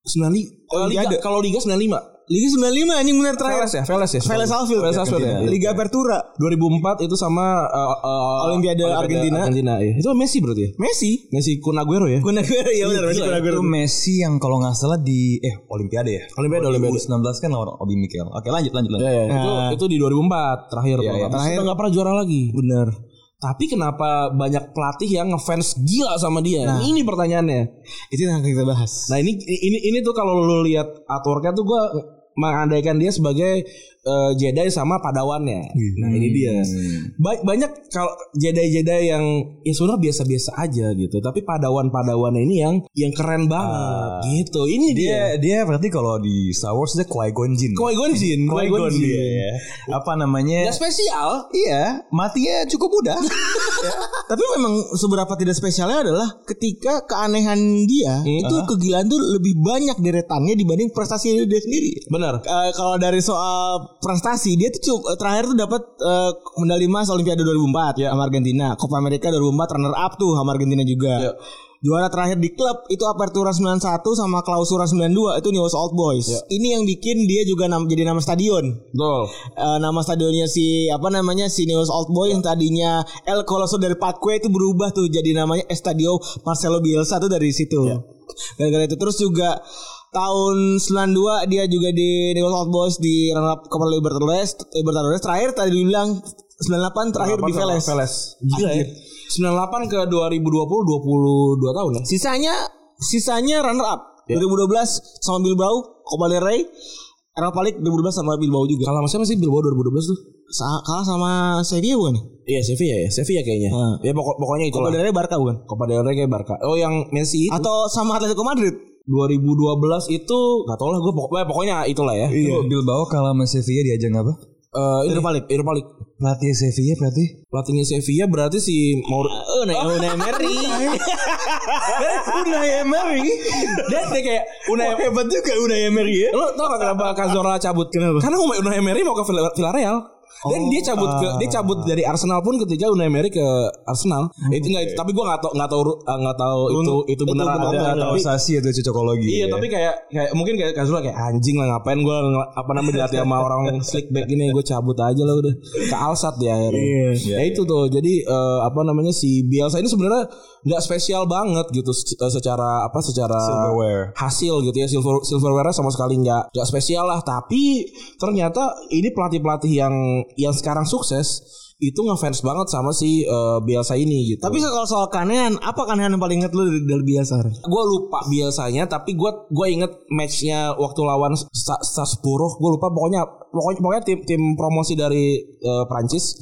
95. Oh, liga, kalau liga 95. Liga 95 anjing bener terakhir. Veles ya, Veles ya. Veles Alfield. Veles Alfield ya. Liga Apertura. 2004 itu sama uh, uh, Olimpiade Argentina. Argentina ya. Itu Messi berarti ya? Messi. Messi Kun Aguero ya. Kun Aguero ya benar Messi Kun Aguero. itu Messi yang kalau nggak salah di eh Olimpiade ya Olimpiade, Olimpiade. 2019 kan lawan Obi Mikel oke lanjut lanjut lanjut Ya, ya. Itu, Nah. itu di 2004 terakhir Iya, kalau iya. nggak salah. Sudah nggak pernah juara lagi. Bener. Tapi kenapa banyak pelatih yang ngefans gila sama dia? Ini pertanyaannya. Itu yang akan kita bahas. Nah ini ini ini tuh kalau lu lihat artworknya tuh gue mengandaikan dia sebagai eh, Jedi sama padawannya. Nah ini dia. Ba- banyak kalau Jedi-Jedi yang ya sebenarnya biasa-biasa aja gitu. Tapi padawan-padawannya ini yang yang keren banget gitu. Ini dia. dia dia berarti kalau di Star Wars dia Qui Gon Jinn Qui Gon Jinn, Qui Gon Qui-Gon Jinn. dia ya. apa namanya Gak spesial. iya matinya cukup mudah Tapi memang seberapa tidak spesialnya adalah ketika keanehan dia itu kegilaan tuh lebih banyak deretannya dibanding prestasi dia sendiri. Benar. Eh, kalau dari soal prestasi dia tuh cu- terakhir tuh dapat eh, medali emas Olimpiade 2004 sama Argentina, Copa America 2004 runner up tuh sama Argentina juga. Ya. Juara terakhir di klub itu Apertura 91 sama Clausura 92 itu Newell's Old Boys. Ini yang bikin dia juga nam- jadi nama stadion. Betul. Eh, nama stadionnya si apa namanya si Newell's Old Boys yang tadinya El Coloso del Parque itu berubah tuh jadi namanya Estadio Marcelo Bielsa tuh dari situ. Gara-gara itu terus juga tahun 92 dia juga di Newell's Old Boys di runner up Copa Libertadores Libertadores terakhir tadi dibilang 98 terakhir di Veles. Veles. Gila ya. 98 ke 2020 22 tahun ya. Sisanya sisanya runner up 2012 sama Bilbao Copa del Rey Europa League 2012 sama Bilbao juga. Kalah sama siapa sih Bilbao 2012 tuh? Sa- kalah sama Sevilla bukan? Iya Sevilla ya, Sevilla kayaknya. Hmm. Ya pokok pokoknya itu Copa del Rey Barca bukan? Copa del Rey kayak Barca. Oh yang Messi itu Atau sama Atletico Madrid? 2012 itu nggak tahu lah gue pokoknya pokoknya itulah ya. Itu Bilbao kalah sama Sevilla di ajang apa Eh League, Europa League. pelatih Sevilla berarti Pelatihnya Sevilla berarti si Maur Oh, Unai Unai Emery. Unai Emery dia, dia kayak Unai Hebat juga Unai Emery ya. Lo tau gak kenapa Cazorla cabut? Kenapa? Karena Unai Emery mau ke Vill- Dan dia cabut ke dia cabut dari Arsenal pun ketika Unai Emery ke Arsenal. Itu enggak tapi gua enggak tahu enggak tahu enggak tahu itu itu benar benar atau ada tapi Sasi atau cocokologi. Iya ya. tapi kayak kayak mungkin kayak Kazura kayak anjing lah ngapain gue apa namanya dilatih sama orang slick back gini gue cabut aja lah udah ke Alsat dia akhirnya. Iya. ya itu tuh jadi eh, apa namanya si Bielsa ini sebenarnya nggak spesial banget gitu eh, secara apa secara Silverware. hasil gitu ya silver silverware sama sekali nggak nggak spesial lah tapi ternyata ini pelatih pelatih yang yang sekarang sukses itu ngefans banget sama si eh, Bielsa ini gitu. Tapi kalau soal keanehan, apa keanehan yang paling inget lu dari, dari biasa? gue lupa biasanya tapi gue gue inget matchnya waktu lawan Sa- Strasbourg gue lupa pokoknya pokoknya pokoknya tim tim promosi dari eh, Prancis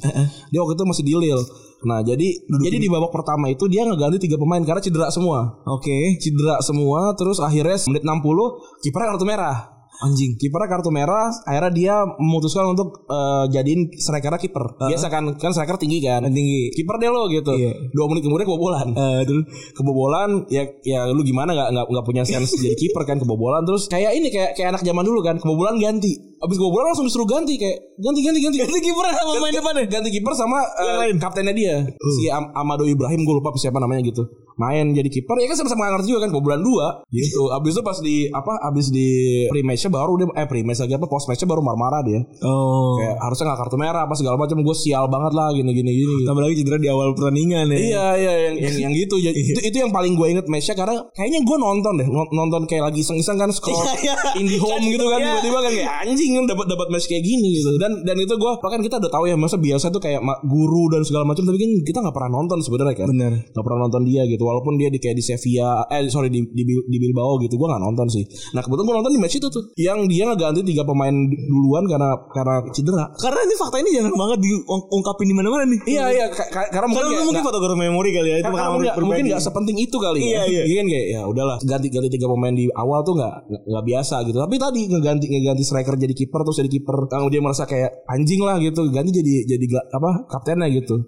dia waktu itu masih di Lille nah jadi jadi di babak pertama itu dia ngeganti tiga pemain karena cedera semua. Oke. cedera semua terus akhirnya menit 60 kipernya kartu merah. Anjing. Kipernya kartu merah akhirnya dia memutuskan untuk eh, jadiin strikernya kiper. Biasa kan kan striker tinggi kan? Tinggi. kiper deh lo gitu. Iya. dua menit kemudian kebobolan. Eh, terus? Kebobolan ya ya lu gimana? Nggak nggak punya sense jadi kiper kan kebobolan. Terus kayak ini kayak kayak anak zaman dulu kan kebobolan ganti abis kebobolan langsung disuruh ganti kayak ganti ganti ganti. Ganti kiper sama main depannya? ganti kiper sama eh, kaptennya dia si Am- Amado Ibrahim gue lupa siapa namanya gitu. Main jadi kiper ya kan sama-sama ngerti juga kan kebobolan dua. Gitu. Abis itu pas di apa abis di pre matchnya baru dia eh pre match lagi apa post matchnya baru marah-marah dia. Oh. kayak harusnya nggak kartu merah apa segala macam gue sial banget lah gini gini. Gini. Tambah lagi cedera di awal pertandingan ya. Iya iya yang yang, yang gitu. Ya, itu itu yang paling gue inget matchnya karena kayaknya gue nonton deh non- nonton kayak lagi iseng-iseng kan scroll Iya, iya. indie home gitu kan Iya. tiba-tiba kan kayak anjing kan dapat dapat match kayak gini gitu dan dan itu gue bahkan kita udah tahu ya masa biasa tuh kayak guru dan segala macam tapi kan kita nggak pernah nonton sebenarnya kan Bener. nggak pernah nonton dia gitu walaupun dia di kayak di Sevilla eh sorry di di, di Bilbao gitu gue nggak nonton sih nah kebetulan gue nonton di match itu tuh yang dia ngeganti tiga pemain duluan karena karena cedera Karena ini fakta ini jarang banget diungkapin di mana-mana nih. iya iya ka- ka- karena mungkin Karena mungkin nggak- fotografer memori kali ya itu mungkin, pribadi. mungkin gak sepenting itu kali Iya, ya. iya. Iya kan kayak ya udahlah ganti ganti tiga pemain di awal tuh nggak nggak- nggak biasa gitu. Tapi tadi ngeganti ngeganti striker jadi kiper terus jadi kiper. Kalau dia merasa kayak anjing lah gitu, ganti jadi jadi apa kaptennya gitu.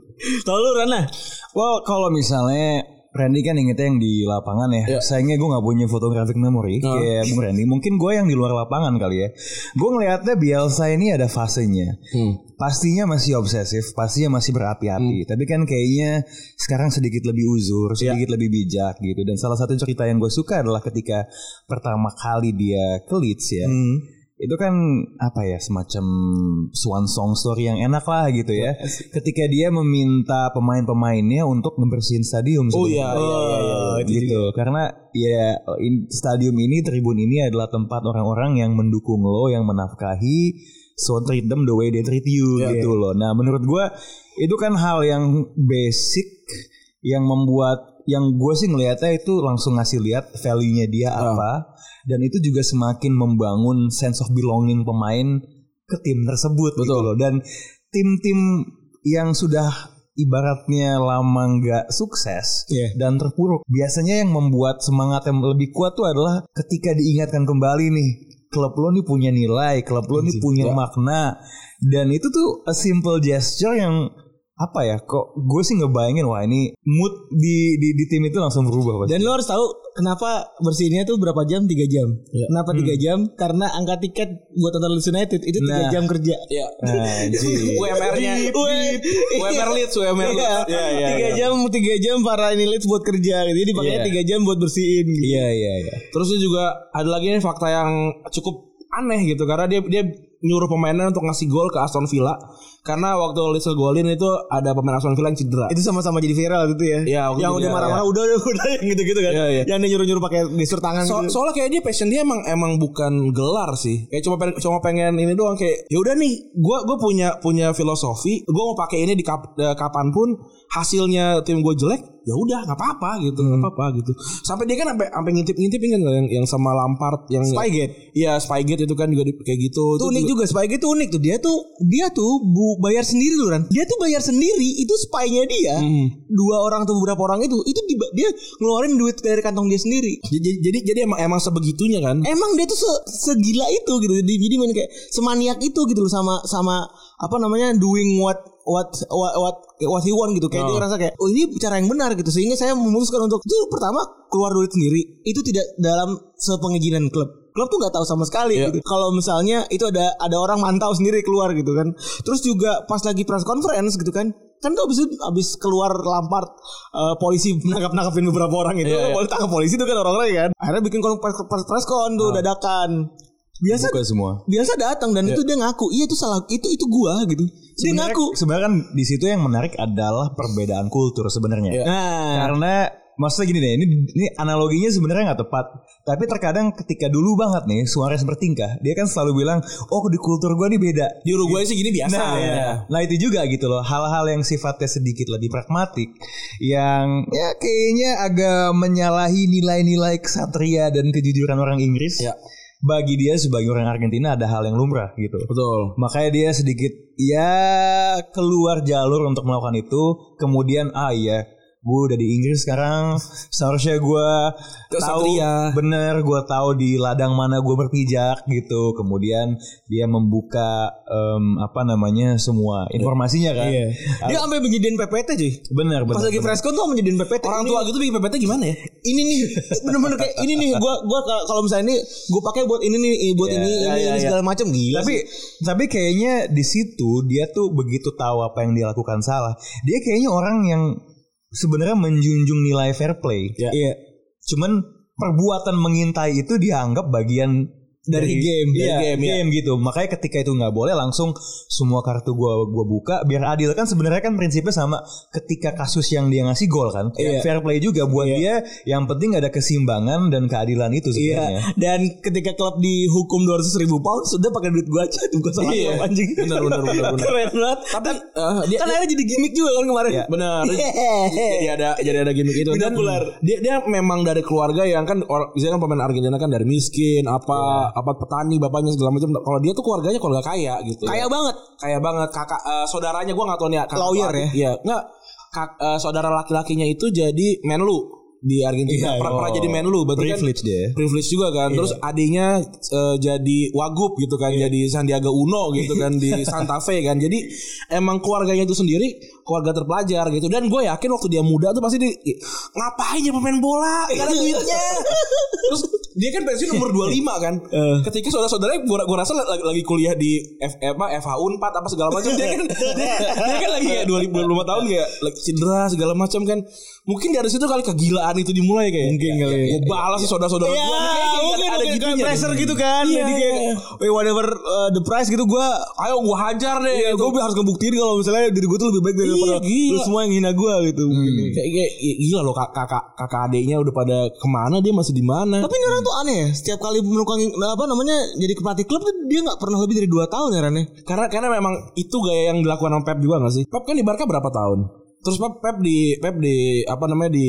Kalau lu Rana, Well, kalau misalnya Randy kan ingetnya yang di lapangan ya. Iya. Sayangnya gue nggak punya photographic memory Oh. kayak Bung Randy. Mungkin gue yang di luar lapangan kali ya. Gue ngelihatnya Bielsa ini ada fasenya. Pastinya masih obsesif, pastinya masih berapi-api. Tapi kan kayaknya sekarang sedikit lebih uzur, sedikit lebih bijak gitu. Dan salah satu cerita yang gue suka adalah ketika pertama kali dia ke Leeds ya. Itu kan apa ya semacam swan song story yang enak lah gitu ya. Ketika dia meminta pemain-pemainnya untuk ngebersihin stadium. Oh iya iya iya. iya. gitu. Karena ya in- stadium ini, tribun ini adalah tempat orang-orang yang mendukung lo, yang menafkahi, so treat them the way they treat you Iya, gitu loh. Nah menurut gua itu kan hal yang basic yang membuat yang gue sih ngelihatnya itu langsung ngasih lihat value-nya dia Ah. apa dan itu juga semakin membangun sense of belonging pemain ke tim tersebut gitu loh. Dan tim-tim yang sudah ibaratnya lama nggak sukses Iya. dan terpuruk biasanya yang membuat semangat yang lebih kuat tuh adalah ketika diingatkan kembali nih klub lo nih punya nilai klub lo nih punya makna. Dan itu tuh a simple gesture yang apa ya kok gue sih ngebayangin wah ini mood di di, di tim itu langsung berubah pasti. Dan lo harus tahu kenapa bersihnya tuh berapa jam? 3 jam. Kenapa 3 jam? Karena angka tiket buat nonton Leeds United itu 3 Nah. jam kerja. Iya. Anjir. UMR-nya UMR Leeds UMR Leeds. Iya, Iya iya. tiga iya. jam, tiga jam para ini Leeds buat kerja gitu. Jadi pakainya Iya. tiga jam buat bersihin. Gitu. Iya iya iya. Terus juga ada lagi nih fakta yang cukup aneh gitu karena dia dia nyuruh pemainnya untuk ngasih gol ke Aston Villa karena waktu Leeds golin itu ada pemain Aston Villa yang cedera. Itu sama-sama jadi viral gitu ya. Iya, waktu yang itu udah marah-marah udah udah udah yang gitu-gitu kan. Iya, iya. Yang dia nyuruh-nyuruh pakai disur tangan So- gitu. soalnya kayak dia passion dia emang emang bukan gelar sih kayak cuma pengen cuma pengen ini doang kayak ya udah nih gua gue punya punya filosofi gue mau pakai ini di kap, eh, kapan pun hasilnya tim gue jelek ya udah nggak apa-apa gitu nggak apa-apa gitu sampai dia kan sampai sampai ngintip-ngintip kan yang yang sama Lampard yang Spygate. iya Spygate itu kan juga di- kayak gitu Itu unik juga spy itu unik tuh. Dia tuh dia tuh bu bayar sendiri loh Ran. Dia tuh bayar sendiri itu spy-nya dia. Dua orang atau beberapa orang itu itu di- dia ngeluarin duit dari kantong dia sendiri. jadi jadi jadi emang emang sebegitunya kan Emang dia tuh se- segila itu gitu. Jadi, jadi main kayak semaniak itu gitu loh sama sama apa namanya doing what what what what, what he want gitu. Kayak dia ngerasa kayak oh ini cara yang benar gitu. Sehingga saya memutuskan untuk itu pertama keluar duit sendiri. Itu tidak dalam sepengizinan klub. Klub tuh nggak tahu sama sekali gitu. Kalau misalnya itu ada ada orang mantau sendiri keluar gitu kan. Terus juga pas lagi press conference gitu kan. Kan tuh abis, abis keluar Lampard eh, polisi menangkap nangkapin beberapa orang itu boleh tangkap polisi itu kan orang-orang kan akhirnya bikin kon- press, press, press con tuh dadakan biasa Buka semua. biasa datang dan itu dia ngaku iya itu salah itu itu gua gitu dia Sebenarnya- ngaku Sebenarnya kan di situ yang menarik adalah perbedaan kultur sebenarnya. nah Karena maksudnya gini deh, ini ini analoginya sebenarnya nggak tepat. Tapi terkadang ketika dulu banget nih Suarez bertingkah, dia kan selalu bilang, "Oh, di kultur gua nih beda." Di Uruguay sih gini biasa. Nah, ya. nah itu juga gitu loh hal-hal yang sifatnya sedikit lebih pragmatik yang ya kayaknya agak menyalahi nilai-nilai kesatria dan kejujuran orang Inggris. Ya. Bagi dia sebagai orang Argentina ada hal yang lumrah gitu. Betul. Makanya dia sedikit ya keluar jalur untuk melakukan itu. Kemudian ah iya, gue udah di Inggris sekarang. Seharusnya gue tahu Kesatria. bener, gue tahu di ladang mana gue berpijak gitu. Kemudian dia membuka em, apa namanya semua informasinya kan. Iya. Dia sampai menjadiin PPT cuy. Bener, bener. Pas lagi preskon tuh menjadiin PPT. Orang tua gitu bikin PPT gimana ya? ini nih bener-bener kayak ini nih gua gua ka- kalau misalnya ini gua pakai buat ini nih buat Ya, ini ya, ini, ya, ini ya. segala macam gila tapi sih. tapi kayaknya di situ dia tuh begitu tahu apa yang dia lakukan salah. Dia kayaknya orang yang sebenarnya menjunjung nilai fair play. iya Cuman perbuatan mengintai itu dianggap bagian Dari game, dari iya, game, game, ya. gitu. Makanya ketika itu nggak boleh langsung semua kartu gua gua buka biar adil kan sebenarnya kan prinsipnya sama ketika kasus yang dia ngasih gol kan. Iya. Fair play juga buat dia yang penting ada kesimbangan dan keadilan itu sebenarnya. Iya, dan ketika klub dihukum 200 ribu pound sudah pakai duit gua aja tuh gua salah Iya. klub, anjing. Benar, benar, benar, benar. Keren banget. Tapi eh, dia, kan akhirnya jadi gimmick juga kan kemarin. Iya. benar. Iya. jadi ada jadi ada gimmick itu dan dia dia memang dari keluarga yang kan orang misalnya kan pemain Argentina kan dari miskin apa apa petani bapaknya segala macam. Kalau dia tuh keluarganya keluarga kaya gitu. Kaya banget. kaya banget. Kakak eh, saudaranya gua nggak tahu nih kakak Lawyer ya? iya. Nggak. Kak, eh, saudara laki-lakinya itu jadi menlu di Argentina. Pernah, pernah jadi menlu. Berarti kan Privilege dia. privilege juga kan. Terus adiknya eh, jadi wagub gitu kan. Jadi Sandiaga Uno gitu kan di Santa Fe kan. Jadi emang keluarganya itu sendiri keluarga terpelajar gitu. Dan gue yakin waktu dia muda tuh pasti di ngapain ya pemain bola? Gak ada duitnya. Terus dia kan pensiun umur 25 kan. Ketika saudara-saudaranya gue gua rasa lagi, lagi kuliah di F, apa FH Unpad apa segala macam. Dia kan dia, dia kan lagi kayak 25 25 tahun kayak lagi cedera segala macam kan. Mungkin dari situ kali kegilaan itu dimulai kayak. Mungkin kali. Gue balas sih saudara-saudara Iya, gue mungkin ada, kayak pressure gitu kan. Iya, Jadi kayak, iya. "Weh, whatever uh, the price gitu gue ayo gue hajar deh. Iya, gitu. gue harus ngebuktiin kalau misalnya diri gue tuh lebih baik daripada gila. lu semua yang hina gue gitu. mungkin. kayak, kayak ya, gila loh kak- kakak kakak adiknya udah pada ke mana dia masih di mana Tapi ini orang tuh aneh ya. Setiap kali menukang apa namanya jadi pelatih klub tuh dia nggak pernah lebih dari 2 tahun ya Ran ya. karena karena memang itu gaya yang dilakukan sama Pep juga gak sih Pep kan di Barca berapa tahun terus Pep Pep di Pep di apa namanya di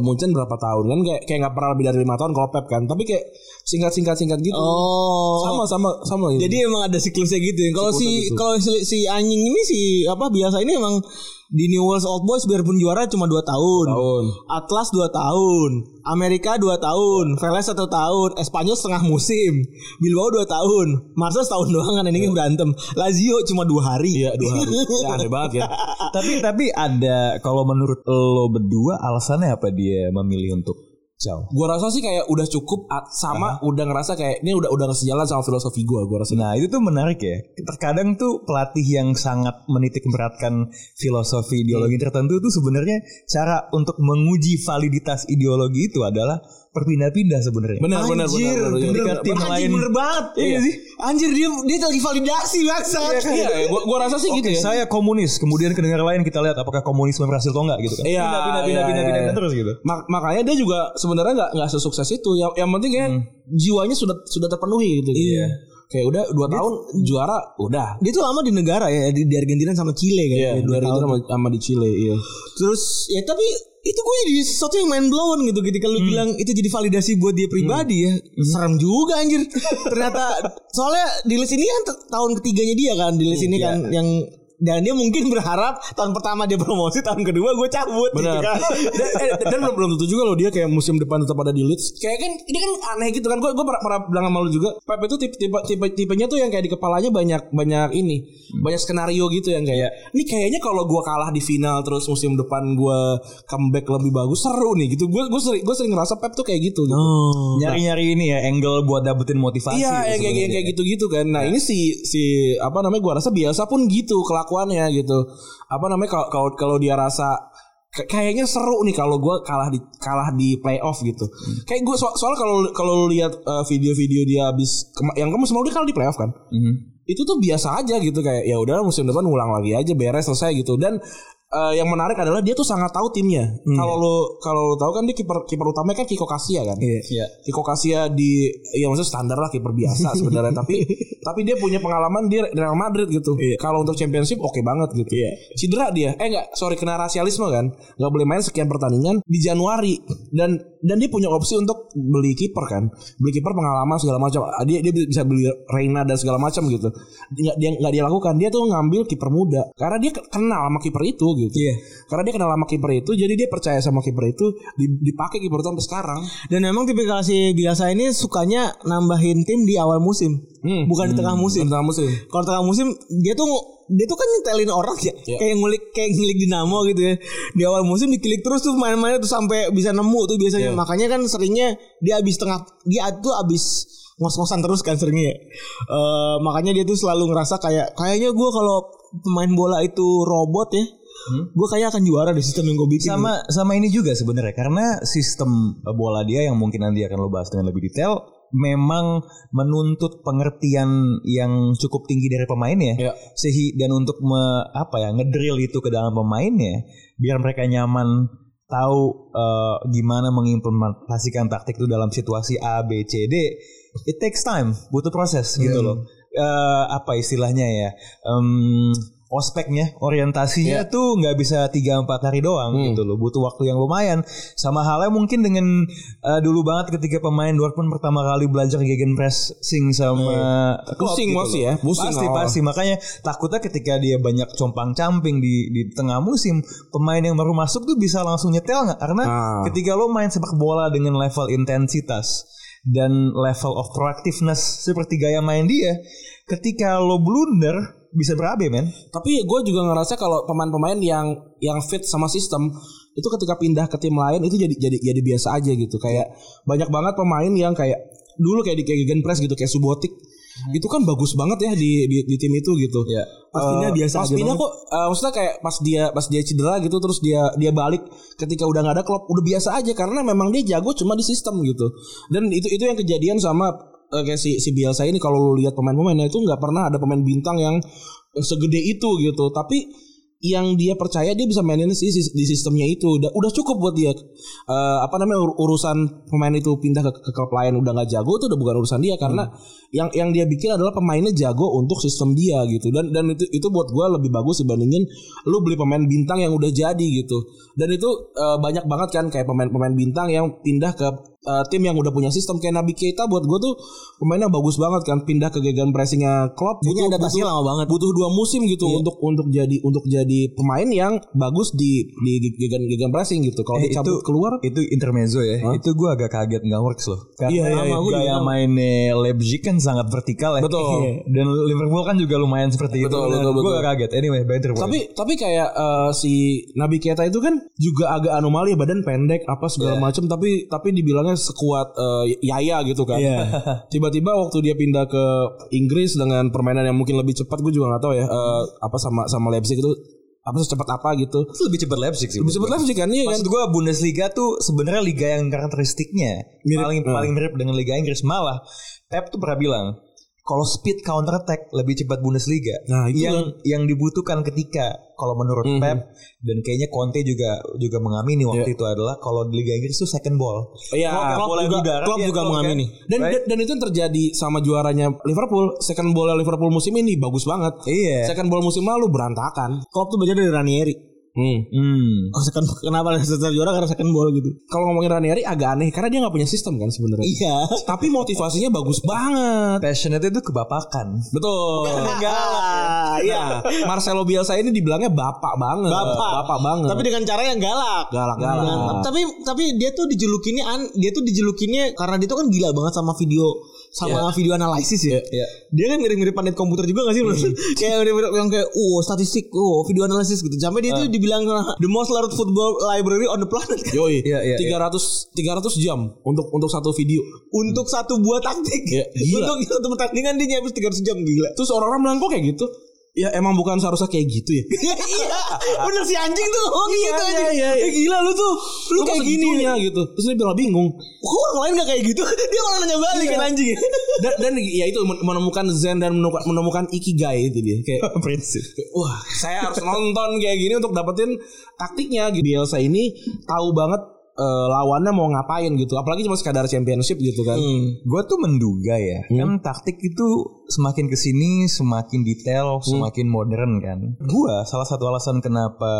Munchen berapa tahun kan kayak kayak nggak pernah lebih dari lima tahun kalau Pep kan tapi kayak singkat singkat singkat gitu Oh. sama sama sama gitu. Jadi emang ada siklusnya gitu ya. Kalau si gitu. kalau si, si anjing ini si apa biasa ini emang di New World Old Boys biarpun juara cuma 2 tahun. tahun Atlas 2 tahun, Amerika 2 tahun, Vélez 1 tahun, Espanyol setengah musim, Bilbao 2 tahun, Marseille setahun doang kan ini berantem. Lazio cuma 2 hari. iya dua hari ya, aneh banget ya tapi tapi ada kalau menurut lo berdua alasannya apa dia memilih untuk jauh? Gua rasa sih kayak udah cukup sama udah ngerasa kayak ini udah udah sejalan sama filosofi gua gua rasa. Nah itu tuh menarik ya. Terkadang tuh pelatih yang sangat menitik beratkan filosofi ideologi tertentu tuh sebenarnya cara untuk menguji validitas ideologi itu adalah berpindah-pindah sebenarnya. Benar benar Anjir, benar. benar. Bener, tim anjing, lain- bener banget. Iya. sih? Anjir dia dia lagi validasi bangsat. Iya, gua gua rasa sih gitu Oke, ya. saya komunis. Kemudian ke negara lain kita lihat apakah komunisme berhasil atau enggak gitu kan. Iya, Pindah, pindah, iya, pindah, pindah, iya. pindah, terus gitu. Mak- makanya dia juga sebenarnya nggak nggak sesukses itu. Yang yang penting kan jiwanya sudah sudah terpenuhi gitu. Iya. Kayak udah dua tahun juara udah. Dia tuh lama di negara ya di, di Argentina sama Chile kan. Iya, Dua tahun. sama, sama di Chile, iya. Terus ya tapi itu gue jadi sesuatu yang main blown gitu ketika lu bilang itu jadi validasi buat dia pribadi ya. Serem juga anjir. Ternyata soalnya di list ini kan tahun ketiganya dia kan di list ini kan yang dan dia mungkin berharap tahun pertama dia promosi tahun kedua gue cabut gitu Benar. kan. dan, eh, dan belum belum tentu juga loh dia kayak musim depan tetap ada di Leeds. Kayak kan ini kan aneh gitu kan. Gue gue pernah, pernah bilang sama lu juga. Pep itu tipe tipe tipe tipenya tuh yang kayak di kepalanya banyak banyak ini banyak skenario gitu yang kayak ini kayaknya kalau gue kalah di final terus musim depan gue comeback lebih bagus seru nih gitu. Gue gue sering gue sering ngerasa Pep tuh kayak gitu. gitu. Oh. Nyari-nyari ini ya angle buat dapetin motivasi. Iya, yang itu kayak yang kayak gitu-gitu kan. Nah, ini si si apa namanya gua rasa biasa pun gitu kelakuannya gitu. Apa namanya kalau kalau kalau dia rasa kayaknya seru nih kalau gua kalah di kalah di playoff gitu. Kayak gue so, soal kalau kalau lihat uh, video-video dia habis kema- yang kamu semua dia kalah di playoff kan. Itu tuh biasa aja gitu kayak ya udah musim depan ulang lagi aja beres selesai gitu dan uh, yang menarik adalah dia tuh sangat tahu timnya. Kalau lu kalau lu tahu kan dia kiper kiper utamanya kan Kiko Kasia kan. Iya. Kiko Kasia di ya maksudnya standar lah kiper biasa sebenarnya tapi tapi dia punya pengalaman di Real Madrid gitu. Kalau untuk championship oke banget gitu. Cedera dia. Eh enggak, sorry kena rasialisme kan. Enggak boleh main sekian pertandingan di Januari dan dan dia punya opsi untuk beli kiper kan. Beli kiper pengalaman segala macam. Ah, Dia dia bisa beli Reina dan segala macam gitu. Dia dia enggak dia lakukan. Dia tuh ngambil kiper muda karena dia ke- kenal sama kiper itu gitu. Iya. Karena dia kenal sama kiper itu jadi dia percaya sama kiper itu di- dipakai kiper itu sampai sekarang. Dan memang tipikal si biasa ini sukanya nambahin tim di awal musim, Hmm. bukan di tengah musim. Tengah musim. Kalau tengah musim dia tuh dia tuh kan nyetelin orang ya, Iya. kayak ngulik kayak ngilik dinamo gitu ya. Di awal musim dikilik terus tuh main-mainnya tuh sampai bisa nemu tuh biasanya. Iya. Makanya kan seringnya dia habis tengah dia tuh habis ngos-ngosan terus kan seringnya. ya. Eh, makanya dia tuh selalu ngerasa kayak kayaknya gue kalau pemain bola itu robot ya, gue kayak akan juara di sistem yang gue bikin. sama sama ini juga sebenarnya karena sistem bola dia yang mungkin nanti akan lo bahas dengan lebih detail memang menuntut pengertian yang cukup tinggi dari pemainnya. Iya. sehi dan untuk me- apa ya ngedrill itu ke dalam pemainnya biar mereka nyaman tahu eh, gimana mengimplementasikan taktik itu dalam situasi A B C D. It takes time butuh proses gitu loh. Eh, apa istilahnya ya Em, ospeknya orientasinya tuh nggak bisa 3-4 hari doang gitu loh. Butuh waktu yang lumayan. Sama halnya mungkin dengan eh, dulu banget ketika pemain Dortmund pertama kali belajar gegen pressing sama Klopp Pusing gitu ya, pusing pasti awal. pasti. Makanya takutnya ketika dia banyak compang camping di di tengah musim pemain yang baru masuk tuh bisa langsung nyetel nggak? Karena Ah. ketika lo main sepak bola dengan level intensitas dan level of proactiveness seperti gaya main dia ketika lo blunder bisa berabe men Tapi gue juga ngerasa kalau pemain-pemain yang yang fit sama sistem itu ketika pindah ke tim lain itu jadi jadi jadi biasa aja gitu. Kayak banyak banget pemain yang kayak dulu kayak di kayak Gegenpress gitu kayak Subotic. Itu kan bagus banget ya di di, di tim itu gitu. Iya. Pas pindah Eh, biasa pas aja pindah banget. kok eh, maksudnya kayak pas dia pas dia cedera gitu terus dia dia balik ketika udah nggak ada klub udah biasa aja karena memang dia jago cuma di sistem gitu. Dan itu itu yang kejadian sama eh, kayak si si Bielsa ini kalau lu lihat pemain-pemainnya itu nggak pernah ada pemain bintang yang yang segede itu gitu. Tapi yang dia percaya dia bisa mainin sih sis- di sistemnya itu. Udah udah cukup buat dia. Eh, apa namanya ur- urusan pemain itu pindah ke, ke klub lain udah nggak jago itu udah bukan urusan dia. Karena yang yang dia bikin adalah pemainnya jago untuk sistem dia gitu. Dan dan itu itu buat gue lebih bagus dibandingin lu beli pemain bintang yang udah jadi gitu. Dan itu eh, banyak banget kan kayak pemain-pemain bintang yang pindah ke eh, tim yang udah punya sistem. Kayak Nabi Keita buat gue tuh pemainnya bagus banget kan pindah ke gegen pressingnya Klopp. Kayaknya adaptasinya lama banget. butuh dua musim gitu untuk untuk jadi untuk jadi pemain yang bagus di di gegen pressing gitu. Kalau Eh, dicabut itu- keluar itu intermezzo ya. Itu gue agak kaget nggak works loh. Karena Iya, iya, iya. gaya mainnya Leipzig kan sangat vertikal ya. Betul. dan Liverpool kan juga lumayan seperti Betul, itu betul, gue betul. agak kaget. Anyway better point. tapi tapi kayak eh, si Nabi Keita itu kan juga agak anomali badan pendek apa segala macam tapi tapi dibilangnya sekuat eh, Yaya gitu kan. Tiba-tiba waktu dia pindah ke Inggris dengan permainan yang mungkin lebih cepat gue juga nggak tahu ya eh, apa sama sama Leipzig itu apa secepat apa gitu. Itu lebih cepat Leipzig sih. Lebih cepat Leipzig kan iya kan? Maksud gue Bundesliga tuh sebenarnya liga yang karakteristiknya Mirip. paling paling mirip dengan Liga Inggris. Malah Pep tuh pernah bilang kalau speed counter attack lebih cepat Bundesliga. Nah, itu yang yang dibutuhkan ketika kalau menurut Mhm. Pep dan kayaknya Conte juga juga mengamini waktu Iya. itu adalah kalau di Liga Inggris tuh second ball. Iya, Klopp Klopp juga- udara, Klopp iya, juga Klopp mengamini. kan? Dan, Right? dan dan itu yang terjadi sama juaranya Liverpool. Second ball Liverpool musim ini bagus banget. Iya. Second ball musim lalu berantakan. Klopp tuh belajar dari Ranieri. Hmm. Hmm. Oh, second, kenapa setelah juara karena second ball gitu. Kalau ngomongin Ranieri agak aneh karena dia nggak punya sistem kan sebenarnya. Iya. Tapi motivasinya bagus banget. Passionate itu kebapakan. Betul. Enggak. Iya. Marcelo Bielsa ini dibilangnya bapak banget. Bapak. Bapak banget. Tapi dengan cara yang galak. galak-galak. Nah, tapi tapi dia tuh dijulukinnya an, dia tuh dijulukinnya karena dia tuh kan gila banget sama video sama video analisis ya. Iya. Dia kan mirip-mirip pandit komputer juga gak sih lu? kayak mirip-mirip yang kayak oh statistik, oh video analisis gitu. Sampai dia tuh dibilang the most loved football library on the planet. kan. Yoi, Iya, iya, 300 300 jam untuk untuk satu video. Untuk satu buah taktik. Iya, gila. Untuk satu pertandingan dia nyampe 300 jam gila. Terus orang-orang bilang kok kayak gitu? Ya emang bukan seharusnya kayak gitu ya. iya, bener si anjing tuh ngomong Iya, gitu iya, anjing. iya, iya. Eh, gila lu tuh, lu Lu kayak gini ya gitu. Terus dia bilang bingung. Kok orang lain gak kayak gitu? Dia malah nanya balik kan anjing. Dan, dan ya itu menemukan zen dan menemukan, menemukan ikigai itu dia. Kayak Prinsip. wah saya harus nonton kayak gini untuk dapetin taktiknya gitu. Bielsa ini tahu banget eh, lawannya mau ngapain gitu. Apalagi cuma sekadar championship gitu kan. Gue tuh menduga ya, kan taktik itu semakin ke sini semakin detail, semakin modern kan. Gue salah satu alasan kenapa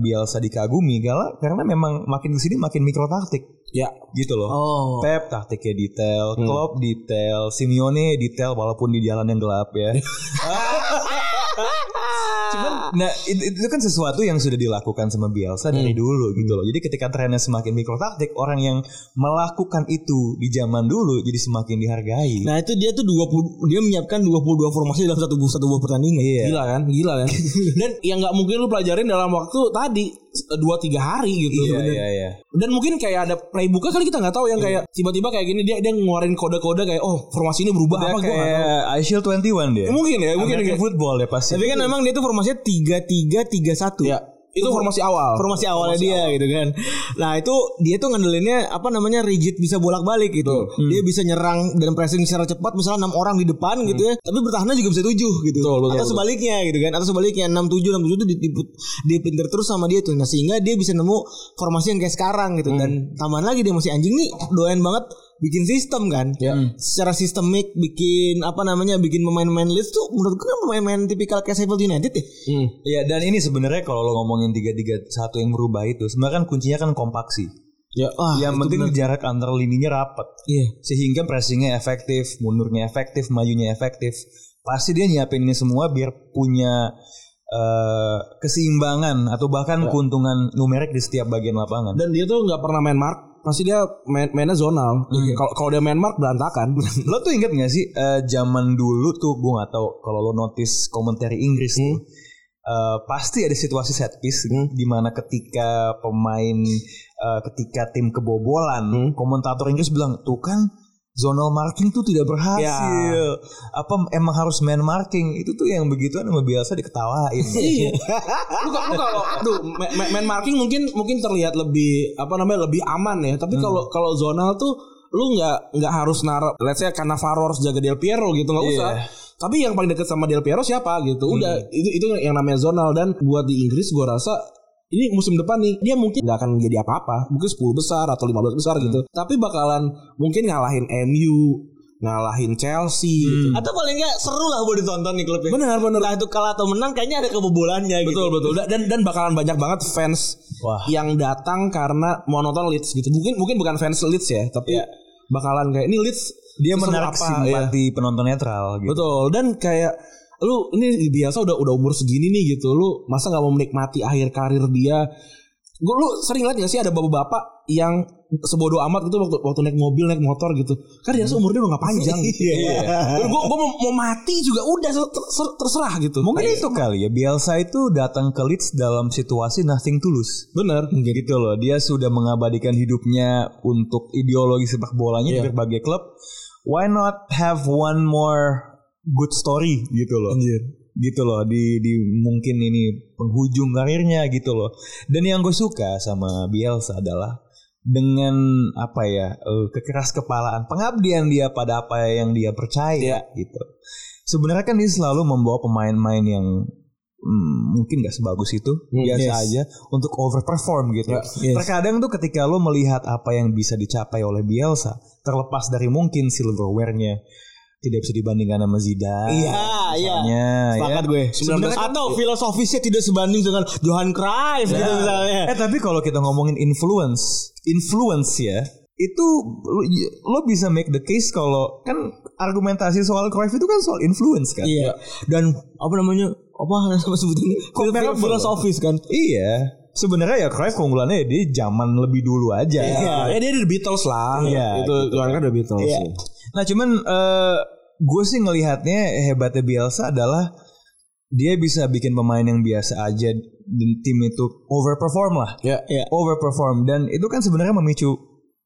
Bielsa dikagumi gala karena memang makin ke sini makin mikro taktik. Ya, Gitu loh. Oh. Pep taktiknya detail, Klopp detail, Simeone detail walaupun di jalan yang gelap ya. Cuman nah itu, itu kan sesuatu yang sudah dilakukan sama Bielsa dari dulu gitu loh. Jadi ketika trennya semakin mikro taktik, orang yang melakukan itu di zaman dulu jadi semakin dihargai. Nah itu dia tuh 20 dia menyiapkan 22 formasi dalam satu satu buah pertandingan. Iya. gila kan, gila kan. dan yang nggak mungkin lu pelajarin dalam waktu tadi dua tiga hari gitu. Iya, iya, iya. Dan mungkin kayak ada playbooknya kali kita nggak tahu yang kayak tiba-tiba kayak gini dia dia ngeluarin kode-kode kayak oh formasi ini berubah Udah apa gue nggak tahu. kayak iShield 21 dia. Mungkin ya, mungkin American kayak- football ya pasti. Tapi kan memang dia tuh formasinya 3-3-3-1. Ya, itu formasi awal. Formasi awalnya dia gitu kan. Nah itu dia tuh ngandelinnya apa namanya rigid bisa bolak-balik gitu. Dia bisa nyerang dan pressing secara cepat misalnya enam orang di depan gitu ya. Tapi bertahannya juga bisa tujuh gitu. Betul, betul, Atau betul. sebaliknya gitu kan. Atau sebaliknya enam tujuh enam tujuh itu diput dipinter terus sama dia tuh. Nah sehingga dia bisa nemu formasi yang kayak sekarang gitu. Dan tambahan lagi dia masih anjing nih doyan banget bikin sistem kan. Secara sistemik bikin apa namanya bikin pemain-pemain list tuh menurut gue kan pemain-pemain tipikal kayak Sheffield United ya. Hmm. Iya dan ini sebenarnya kalau lo ngomongin tiga tiga satu yang berubah itu sebenarnya kan kuncinya kan kompaksi. Ya, Wah, yang penting bener. jarak antar lininya rapat. Iya. Sehingga pressingnya efektif, mundurnya efektif, majunya efektif. Pasti dia nyiapin ini semua biar punya eh, keseimbangan atau bahkan keuntungan numerik di setiap bagian lapangan. Dan dia tuh nggak pernah main mark, pasti dia main mainnya zonal. Kalau kalau dia main mark berantakan. lo tuh inget gak sih eh, zaman dulu tuh gue nggak tahu kalau lo notice komentari Inggris tuh eh, pasti ada situasi set piece di mana ketika pemain eh, ketika tim kebobolan komentator Inggris bilang tuh kan zonal marking tuh tidak berhasil. Apa emang harus man marking itu tuh yang begituan sama biasa diketawain. Iya. lu, ka- lu kalau aduh ma- ma- main marking mungkin mungkin terlihat lebih apa namanya lebih aman ya. Tapi kalau kalau zonal tuh lu nggak nggak harus naruh let's say karena Faro harus jaga Del Piero gitu nggak usah. Tapi yang paling dekat sama Del Piero siapa gitu. Udah itu itu yang namanya zonal. Dan buat di Inggris gua rasa ini musim depan nih dia mungkin nggak akan jadi apa-apa mungkin 10 besar atau 15 besar gitu tapi bakalan mungkin ngalahin MU ngalahin Chelsea gitu. Atau paling enggak seru lah buat ditonton nih klubnya. benar benar Entah itu kalah atau menang kayaknya ada kebobolannya gitu. Betul betul Da- dan dan bakalan banyak banget fans Wah. yang datang karena mau nonton Leeds gitu. Mungkin mungkin bukan fans Leeds ya, tapi bakalan kayak ini Leeds dia menarik apa, ya. simpati penonton netral gitu Betul dan kayak lu ini biasa udah udah umur segini nih gitu. Lu masa nggak mau menikmati akhir karir dia? Gue lu sering lihat gak sih ada bapak-bapak yang sebodoh amat gitu waktu waktu naik mobil naik motor gitu. Kan dia umurnya udah gak panjang. Gue gue mau, mau mati juga udah ter- ter- terserah gitu. Mungkin itu kali ya Bielsa itu datang ke Leeds dalam situasi nothing tulus. bener. Gitu loh, dia sudah mengabadikan hidupnya untuk ideologi sepak bolanya di Iya. berbagai klub. Why not have one more good story gitu loh. Gitu loh di di mungkin ini penghujung karirnya gitu loh. Dan yang gue suka sama Bielsa adalah dengan apa ya eh, kekeras kepalaan pengabdian dia pada apa yang dia percaya gitu. Sebenarnya kan dia selalu membawa pemain-pemain yang hmm, mungkin gak sebagus itu biasa yes. aja untuk overperform gitu. yes. Terkadang tuh ketika lo melihat apa yang bisa dicapai oleh Bielsa terlepas dari mungkin silverware-nya tidak bisa dibandingkan sama Zidane. Iya, iya. misalnya, Sepakat ya. gue. Sebenarnya kan- atau filosofisnya tidak sebanding dengan Johan Cruyff gitu misalnya. Eh tapi kalau kita ngomongin influence, influence ya, itu lo, lo bisa make the case kalau kan argumentasi soal Cruyff itu kan soal influence kan. Iya. Dan apa namanya? Apa nama sebutannya? Comparable. Filosofis kan. Iya. Sebenarnya ya Cruyff keunggulannya ya di zaman lebih dulu aja. Ya dia dari Beatles lah. Iya, itu gitu. kan dari Beatles. Iya. ya. Nah cuman eh gue sih ngelihatnya hebatnya Bielsa adalah dia bisa bikin pemain yang biasa aja dan tim itu overperform lah. Ya. Iya. Overperform dan itu kan sebenarnya memicu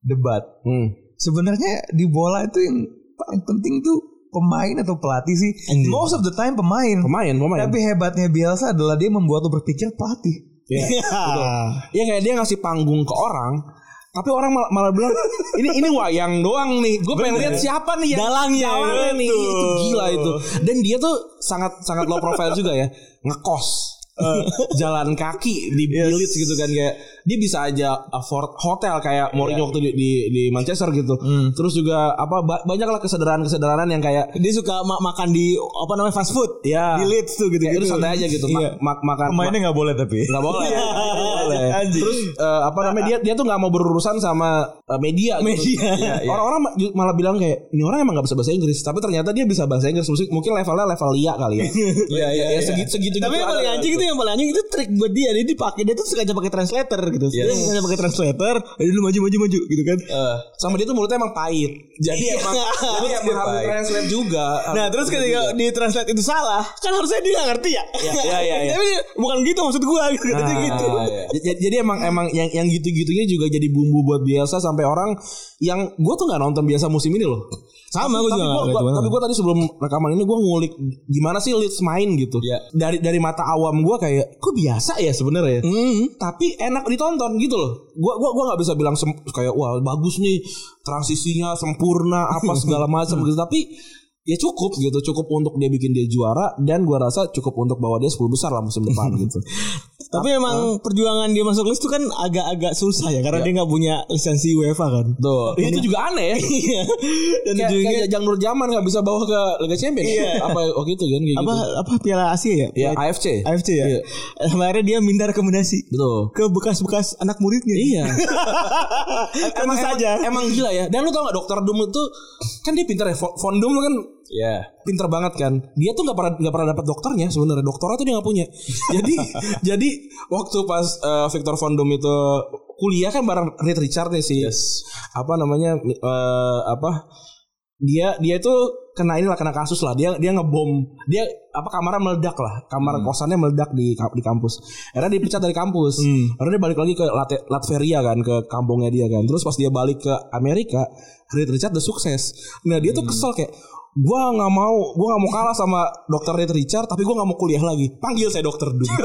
debat. Hmm. Sebenarnya di bola itu yang paling penting tuh pemain atau pelatih sih. Anjing. Most of the time pemain. Pemain, pemain. Tapi hebatnya Bielsa adalah dia membuat lo berpikir pelatih. Iya. Iya kayak dia ngasih panggung ke orang, tapi orang malah, malah bilang ini ini wayang doang nih. Gue pengen lihat siapa nih yang Dalangnya, dalangnya nih. Itu gila itu. Dan dia tuh sangat sangat low profile juga ya. Ngekos. Eh, jalan kaki di Leeds gitu kan kayak dia bisa aja afford hotel kayak Mourinho waktu di, di di Manchester gitu. Terus juga apa ba- banyak lah kesederhanaan-kesederhanaan yang kayak Dia suka ma- makan di apa namanya fast food. ya Di Leeds tuh gitu. kayak gitu. itu santai aja gitu. Ma- Iya. ma- makan Pemainnya nggak boleh tapi. nggak boleh. Nggak boleh. Terus eh, apa namanya dia dia tuh nggak mau berurusan sama eh, media. gitu. Media. Iya, Orang-orang ma- ju- malah bilang kayak ini orang emang nggak bisa bahasa Inggris, tapi ternyata dia bisa bahasa Inggris. Mungkin- Mungkin levelnya level Lia kali ya. Iya iya. Ya segitu segitu. Tapi paling anjing itu yang paling anjing itu trik buat dia. Dia dipakai dia tuh sengaja pakai translator gitu. Dia sengaja pakai translator. Jadi lu maju maju maju gitu kan. sama dia tuh mulutnya emang pahit. Jadi emang jadi emang harus translate juga. Nah terus ketika di translate itu salah Kan harusnya dia gak ngerti ya Iya, iya, iya, iya. Tapi bukan gitu maksud gua gitu Katanya gitu J- Jadi emang emang yang yang gitu-gitunya juga jadi bumbu buat biasa sampai orang yang gue tuh nggak nonton biasa musim ini loh. Sama gua tapi juga gua, tapi gue tadi sebelum rekaman ini gue ngulik gimana sih Leeds main gitu. Iya. Dari dari mata awam gue kayak kok biasa ya sebenarnya. ya? Hmm. Tapi enak ditonton gitu loh. Gue gua gua nggak bisa bilang kayak wah bagus nih transisinya sempurna apa segala macam gitu. Tapi ya cukup gitu cukup untuk dia bikin dia juara dan gua rasa cukup untuk bawa dia 10 besar lah musim depan gitu. Tapi emang perjuangan dia masuk list itu kan agak-agak susah ya Karena dia gak punya lisensi UEFA kan Tuh, itu juga aneh ya. Iya Dan kayak, ujungnya kayak Jang Nur Jaman nggak bisa bawa ke Liga Champions. Iya. Apa waktu itu kan kayak apa gitu. apa Piala Asia ya? Ya AFC. AFC ya. Iya. Sampai akhirnya dia minta rekomendasi Betul. ke bekas-bekas anak muridnya. Iya. Tentu saja. Emang gila ya. Dan lu tau gak Dokter Doom itu kan dia pinter ya. Von Von Doom tuh kan Ya. pinter banget kan. Dia tuh nggak pernah nggak pernah dapat dokternya sebenarnya. Doktornya tuh dia nggak punya. jadi jadi waktu pas eh, Victor Von Doom itu kuliah kan bareng Reed Richard nih sih. Apa namanya eh, apa dia dia itu kena inilah kena kasus lah dia dia ngebom dia apa kamarnya meledak lah kamar kosannya meledak di di kampus akhirnya dipecat dari kampus akhirnya dia balik lagi ke Lat- Latveria kan ke kampungnya dia kan terus pas dia balik ke Amerika Reed Richard udah sukses nah dia tuh kesel kayak gua nggak mau gua nggak mau kalah sama dokter Reed Richard tapi gua nggak mau kuliah lagi panggil saya dokter Doom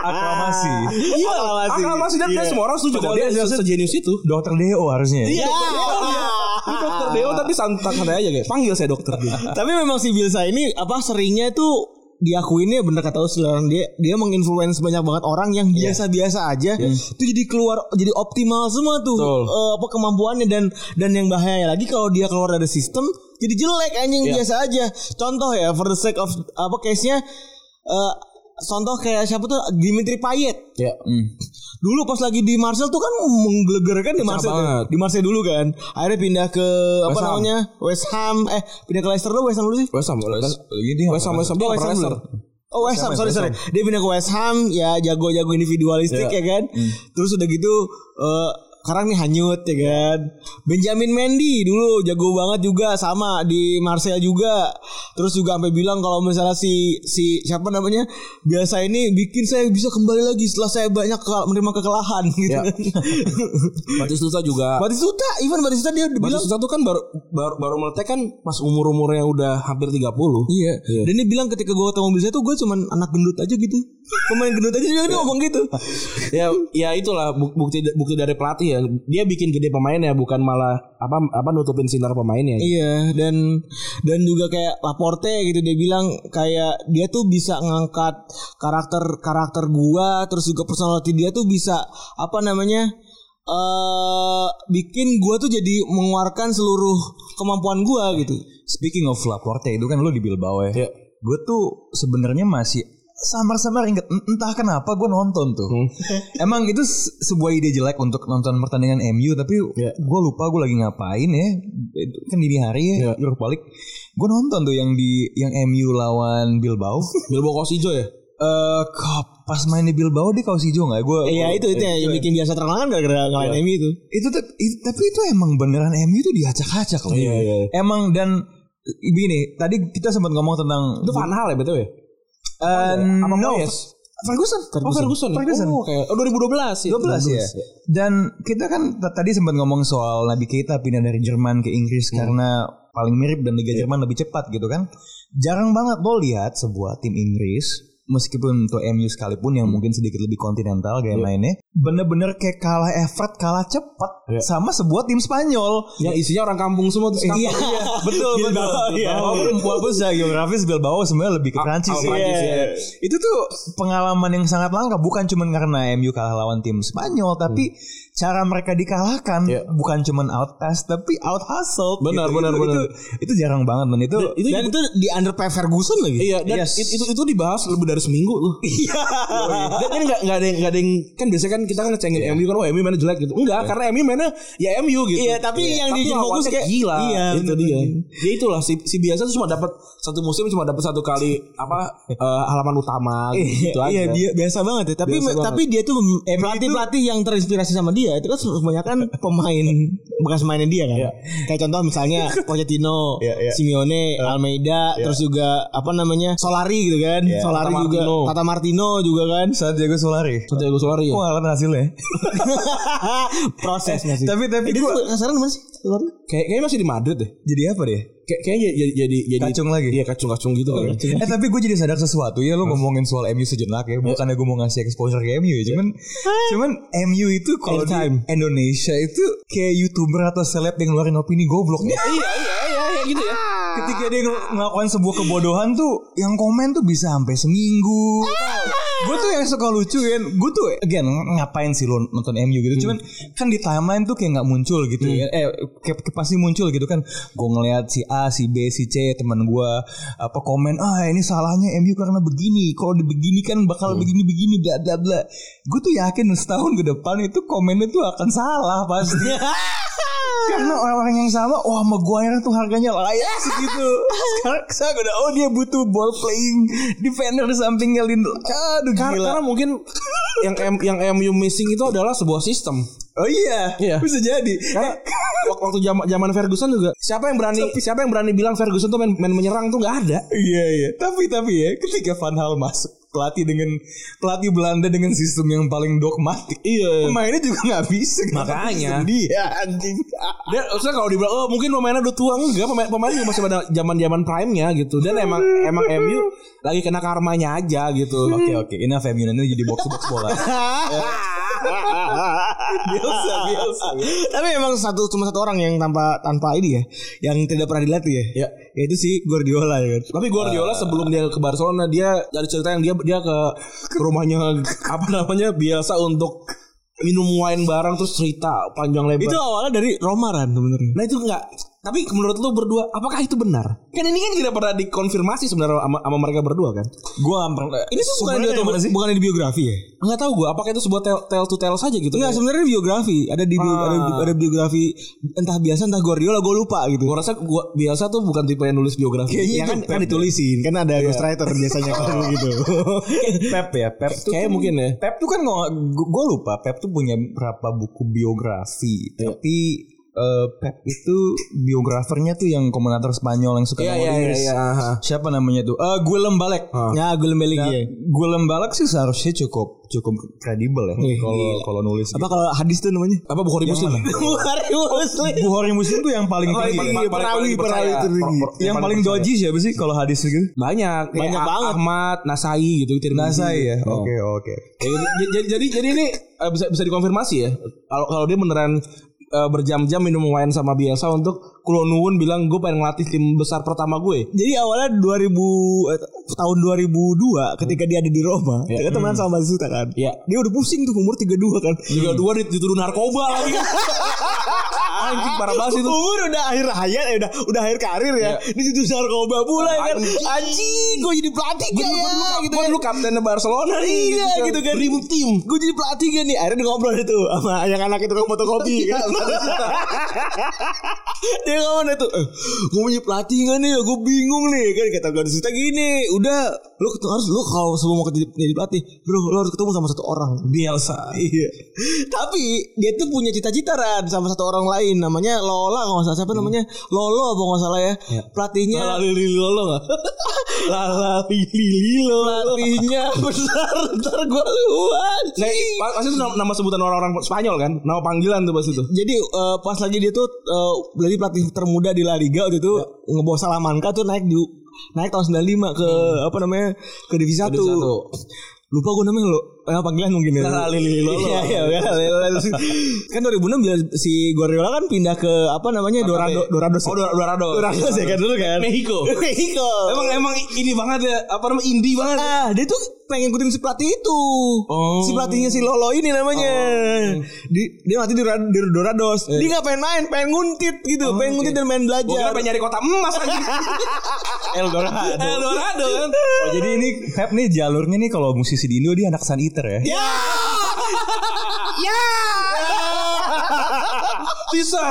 Aklamasi. iya Aklamasi. aklamasi dan dia semua orang setuju dia se- sejenius itu Dokter Deo harusnya. ya? Iya, dokter Deo, iya. Ini dokter Deo tapi santai santai aja kayak panggil saya dokter Doom Tapi memang si Bielsa ini apa seringnya tuh diakuinnya bener kata sekarang dia dia menginfluence banyak banget orang yang biasa-biasa aja. Itu jadi keluar jadi optimal semua tuh Betul. eh, apa kemampuannya dan dan yang bahaya lagi kalau dia keluar dari sistem jadi jelek anjing biasa aja. Contoh ya for the sake of apa case nya eh, contoh kayak siapa tuh? Dimitri Payet. Ya dulu pas lagi di Marcel tuh kan menggelegerkan di Marcel kan? banget. di Marcel dulu kan. Akhirnya pindah ke apa West Ham. namanya? West Ham. Eh pindah ke Leicester dulu West Ham dulu sih. West Ham West Ini West Ham West Ham Oh, West Ham. Oh West Ham, sorry sorry. Dia pindah ke West Ham, ya jago-jago individualistik ya. kan. Terus udah gitu eh sekarang nih hanyut ya kan. Benjamin Mendy dulu jago banget juga sama di Marseille juga. Terus juga sampai bilang kalau misalnya si si siapa namanya biasa ini bikin saya bisa kembali lagi setelah saya banyak ke- menerima kekalahan gitu. Ya. kan. Batistuta juga Batistuta, even Batistuta dia udah bilang Batistuta tuh kan baru baru, baru meletek kan pas umur umurnya udah hampir 30 Iya. Dan dia bilang ketika gue ketemu mobil saya tuh gue cuman anak gendut aja gitu. Pemain gendut aja juga dia ngomong gitu. ya ya itulah bu- bukti bukti dari pelatih ya dia bikin gede pemainnya bukan malah apa apa nutupin sinar pemainnya Iya dan dan juga kayak Laporte gitu dia bilang kayak dia tuh bisa ngangkat karakter karakter gua terus juga personality dia tuh bisa apa namanya eh bikin gua tuh jadi mengeluarkan seluruh kemampuan gua gitu. Speaking of Laporte itu kan lu di Bilbao ya. Iya. Gue tuh sebenarnya masih samar-samar inget en- entah kenapa gue nonton tuh. Hmm. Emang itu se- sebuah ide jelek untuk nonton pertandingan MU tapi Iya. gue lupa gue lagi ngapain ya. Itu Kan dini hari ya, Iya. Europa League. Gue nonton tuh yang di yang MU lawan Bilbao. Bilbao kaos hijau ya? Eh kok pas main di Bilbao dia kaos hijau nggak? Gue Iya itu itu yang bikin biasa terkenal kan gara-gara ngalahin MU itu. itu itu- tapi itu emang beneran MU tuh diacak-acak loh. Iya, iya. Emang dan begini, tadi kita sempat ngomong tentang Itu Van Hal ya betul ya? Eh, Apa no, Moyes? Ferguson. Oh Ferguson. ya? Ferguson. Oh, kayak oh, 2012 ya. 12 ya. Dan kita kan tadi sempat ngomong soal Nabi Keita pindah dari Jerman ke Inggris karena paling mirip dan Liga Jerman lebih cepat gitu kan. Jarang banget lo lihat sebuah tim Inggris meskipun untuk MU sekalipun yang mungkin sedikit lebih kontinental gaya mainnya bener-bener kayak kalah effort kalah cepat Iya. sama sebuah tim Spanyol Yang isinya orang kampung semua terus Iya, betul betul. Iya. Walaupun walaupun secara geografis Bilbao sebenarnya lebih ke Prancis. oh, sih. Iya. iya. Itu tuh pengalaman yang sangat langka bukan cuma karena MU kalah lawan tim Spanyol tapi cara mereka dikalahkan Iya. bukan cuma out pass tapi out hustle. Benar, benar, itu, benar. Itu, itu jarang banget dan itu itu Dan itu di under Pak Ferguson lagi. Iya, dan Yes. it- itu itu dibahas lebih dari seminggu tuh. Iya. dan kan nggak nggak ada yang nggak ada yang kan biasanya kan kita kan ngecengin MU kan, oh MU mainnya jelek gitu. Enggak, karena MU mainnya ya MU gitu. Iya, tapi yang Tapi di fokus kayak- gila. iya, itu dia. Ya itulah si, si biasa tuh cuma dapat satu musim cuma dapat satu kali apa eh, halaman utama gitu, aja. Iya, dia biasa banget ya. Tapi Biasa banget. tapi dia tuh pelatih-pelatih yang terinspirasi sama dia itu kan kebanyakan pemain bekas mainnya dia kan. Iya. Kayak contoh misalnya Pochettino, Iya, iya. Simeone, Almeida, terus juga apa namanya? Solari gitu kan. Solari Tata juga, Martino. Tata Martino juga kan. Santiago Solari. Santiago Solari ya. Ngalahin hasilnya? Prosesnya sih. tapi tapi Dia gua sekarang mana sih? Solari? Kayak kayaknya masih di Madrid deh. jadi apa dia? Kayak kayaknya jadi jadi jadi Kacung lagi? Iya, kacung-kacung gitu kan. Eh tapi gue jadi sadar sesuatu ya lo ngomongin soal MU sejenak ya bukannya gue mau ngasih exposure ke MU ya cuman cuman MU itu kalau di. Indonesia itu kayak youtuber atau seleb yang ngeluarin opini goblok ya. Iya, iya, iya, iya gitu ya. Ketika dia ngel- ngelakuin sebuah kebodohan tuh yang komen tuh bisa sampai seminggu. gue tuh yang suka lucuin gue tuh again ngapain sih lo nonton MU gitu? Cuman kan di timeline tuh kayak nggak muncul gitu ya eh kayak, kayak pasti muncul gitu kan. Gue ngeliat si A si B si C teman gue apa komen ah ini salahnya MU karena begini. Kalau begini kan bakal begini begini bla bla bla. Gue tuh yakin setahun ke depan itu komennya tuh akan salah pasti karena orang-orang yang sama wah Maguire tuh harganya layak segitu sekarang saya udah oh dia butuh ball playing defender di sampingnya Lindel aduh Kar- gila karena mungkin yang M, yang MU missing itu adalah sebuah sistem. oh iya Iya. bisa jadi Karena wak- waktu zaman zaman Ferguson juga siapa yang berani siapa yang berani bilang Ferguson tuh main, main menyerang tuh nggak ada. iya iya tapi tapi ya ketika Van Hal masuk pelatih dengan pelatih Belanda dengan sistem yang paling dogmatik Iya. pemainnya juga nggak bisa Makanya. Dia anjing Dan maksudnya kalau dibilang oh mungkin pemainnya udah tua enggak pemain pemain juga masih pada zaman-zaman prime-nya gitu. Dan emang emang MU lagi kena karmanya aja gitu. Oke oke, enough MU nanti jadi box box bola. biasa biasa. Tapi emang satu cuma satu orang yang tanpa tanpa ini ya, yang tidak pernah dilatih ya. Ya. Yaitu si Guardiola ya kan. Tapi Guardiola sebelum dia ke Barcelona dia dari cerita yang dia dia ke, ke rumahnya apa namanya biasa untuk minum wine bareng terus cerita panjang lebar. Itu awalnya dari Roma kan sebenarnya. Nah itu enggak. Tapi menurut lu berdua, apakah itu benar? Kan ini kan tidak pernah dikonfirmasi sebenarnya sama, sama mereka berdua kan? Gua. Ini tuh bukan di gimana sih? bukan di biografi ya? Enggak tahu gua apakah itu sebuah tell, tell to tell saja gitu. Enggak, sebenarnya biografi. Ada di Ah. ada, ada biografi entah biasa entah Guardiola gue lupa gitu. Gua rasa gua biasa tuh bukan tipe yang nulis biografi. Ya kan, kan ditulisin, kan ada ghostwriter biasanya kalau gitu. Pep ya, Pep tuh Kayak kan- mungkin ya. Pep tuh kan gue lupa, Pep tuh punya berapa buku biografi, tapi eh, Pep itu biografernya tuh yang komentator Spanyol yang suka Iya ngomong iya iya. Inggris. iya, aha. Siapa namanya tuh? Eh Guillem Balek. Ah. ya, gue lembeli Nah, ya. Guillem Balek sih seharusnya cukup cukup kredibel ya kalau gila. kalau nulis. Apa kalau hadis tuh namanya? Apa Bukhari Muslim? Bukhari Muslim. Bukhari Muslim tuh yang paling Oh, tinggi. iya, ya? iya, perawi, perawi tertinggi. Yang paling doji siapa sih kalau hadis gitu? Banyak, Banyak banget. Ahmad, Nasai gitu. Nasai ya. Oh. Oke oke. Jadi, jadi jadi jadi ini eh, bisa bisa dikonfirmasi ya. Kalau kalau dia beneran eh, berjam-jam minum wine sama biasa untuk Kulonwun bilang gue pengen ngelatih tim besar pertama gue. Jadi awalnya 2000 eh, tahun 2002 ketika dia ada di Roma, dia teman sama Batistuta kan. Iya. Dia udah pusing tuh umur 32 kan. Dua dituduh narkoba lagi. Anjing parah banget itu. Umur udah akhir hayat eh, udah udah akhir karir ya. Di situ narkoba pula ya kan. Anjing. Gue jadi pelatih Gue ya gue gitu kan. dulu kaptennya Barcelona nih. Iya gitu kan Dream team. Gue jadi pelatih gak nih Akhirnya dia ngobrol itu Sama yang anak itu kan fotokopi kan Dia ngomong itu eh, Gue jadi pelatih gak nih Gue bingung nih kan Kata gue cerita gini Udah Lu ketemu harus Lu kalau sebelum mau jadi, jadi pelatih Bro lu harus ketemu sama satu orang Bielsa. Iya Tapi Dia tuh punya cita-cita Ran Sama satu orang lain Namanya Lola nggak salah Siapa namanya Lolo apa nggak salah ya Pelatihnya Lala Lili Lolo gak? Lala Lili Lolo Pelatihnya Bentar Bentar gue lupa Nah, pas- pasti itu nama, sebutan orang-orang Spanyol kan? Nama panggilan tuh pas itu. Jadi eh, pas lagi dia tuh jadi pelatih termuda di La Liga waktu itu ngebawa Salamanca tuh naik di naik tahun 95 ke apa namanya ke divisi 1. Divisi satu. Lupa gue namanya lo. Eh, panggilan mungkin ya. La Lili Lolo. Iya iya iya, iya. Kan 2006 dia- si Guardiola kan pindah ke apa namanya Dorado Dorados. Oh, Dor- Dorado. Dorados ya kan dulu kan. Mexico. Mexico. Emang emang ini banget ya, apa namanya indie banget. Ah, dia tuh pengen ngikutin si pelatih itu. Oh. Si pelatihnya si Lolo ini namanya. Di, dia nanti di, di Dorados. Dia nggak pengen main, pengen nguntit gitu, pengen nguntit dan main Gue belajar. kira pengen nyari kota emas anjing. Eldorado. Eldorado kan. Oh, jadi ini Pep nih jalurnya nih kalau musisi di Indo dia anak Sun Eater ya. Ya. ya. Bisa.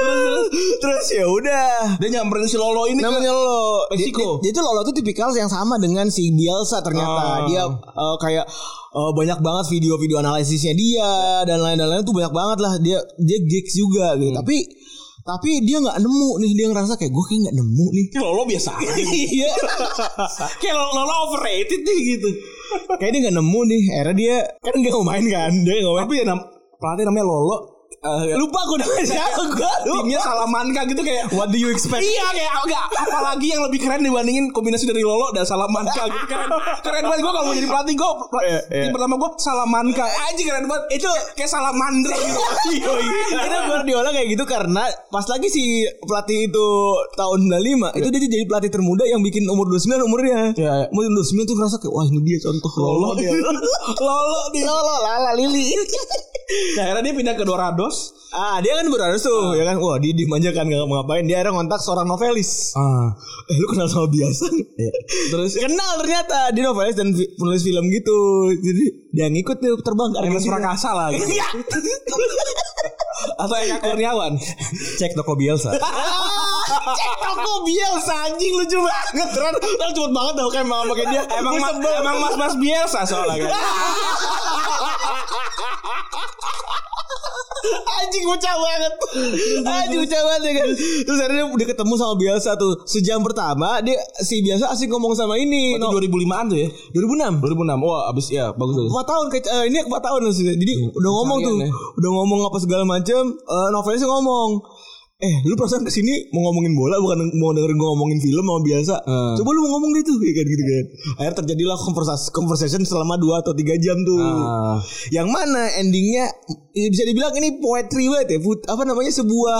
terus terus ya udah. Dia nyamperin si Lolo ini Namanya Lolo. Meksiko. Dia, dia, dia tuh Lolo tuh tipikal yang sama dengan si Bielsa ternyata. Oh. Dia eh, kayak eh, banyak banget video-video analisisnya dia dan lain-lain tuh banyak banget lah. Dia dia gigs juga gitu. Tapi tapi dia nggak nemu nih dia ngerasa kayak gue kayak nggak nemu nih Si Lolo biasa aja. iya Kayak Lolo overrated nih gitu. Kayak dia nggak nemu nih akhirnya dia kan nggak mau main kan dia nggak main Tapi ya nam- pelatih namanya Lolo. Eh, lupa gue namanya siapa gue timnya Salamanca gitu kayak What do you expect? Iya kayak enggak apalagi yang lebih keren dibandingin kombinasi dari Lolo dan Salamanca gitu keren. Keren banget gue kalau mau jadi pelatih gue tim pertama gue Salamanca. Anjing keren banget. Itu kayak salamandra gitu. itu Guardiola kayak gitu karena pas lagi si pelatih itu tahun 95 itu dia jadi pelatih termuda yang bikin umur 29 umurnya. Iya, iya. Umur 29 tuh ngerasa kayak wah ini dia contoh Lolo dia. Lolo nih. Lolo lala lili. Nah, akhirnya dia pindah ke Dorados. ah dia kan berharus tuh ya kan wah dia diem aja kan nggak mau ngapain dia akhirnya ngontak seorang novelis. Ah. Eh lu kenal sama biasa? Terus kenal ternyata dia novelis dan penulis film gitu. Jadi dia ngikut tuh terbang ke Argentina. Prakasa lah gitu. Iya. Atau Eka Kurniawan. Cek toko Bielsa. Cek toko Bielsa anjing lucu banget Ran Ran cepet banget tau kayak mama pakai dia Emang mas, emang mas mas biasa soalnya kan. Anjing bocah banget Anjing bocah banget ya kan Terus akhirnya dia ketemu sama Bielsa tuh Sejam pertama Dia si Bielsa asik ngomong sama ini Itu 2005-an tuh ya. 2006 2006. Wah, abis ya bagus tuh. 4 tahun kayak eh, ini 4 tahun maksudnya. Jadi udah ngomong tuh, ya. udah ngomong apa segala macam. Eh novelisnya ngomong, eh lu perasaan ke sini mau ngomongin bola bukan mau dengerin gue ngomongin film sama biasa. Hmm. Coba lu mau ngomong deh tuh, ya kan gitu kan. Akhirnya terjadilah conversation, conversation selama 2 atau 3 jam tuh. Ah. Yang mana endingnya ya bisa dibilang ini poetry banget ya. Put- apa namanya sebuah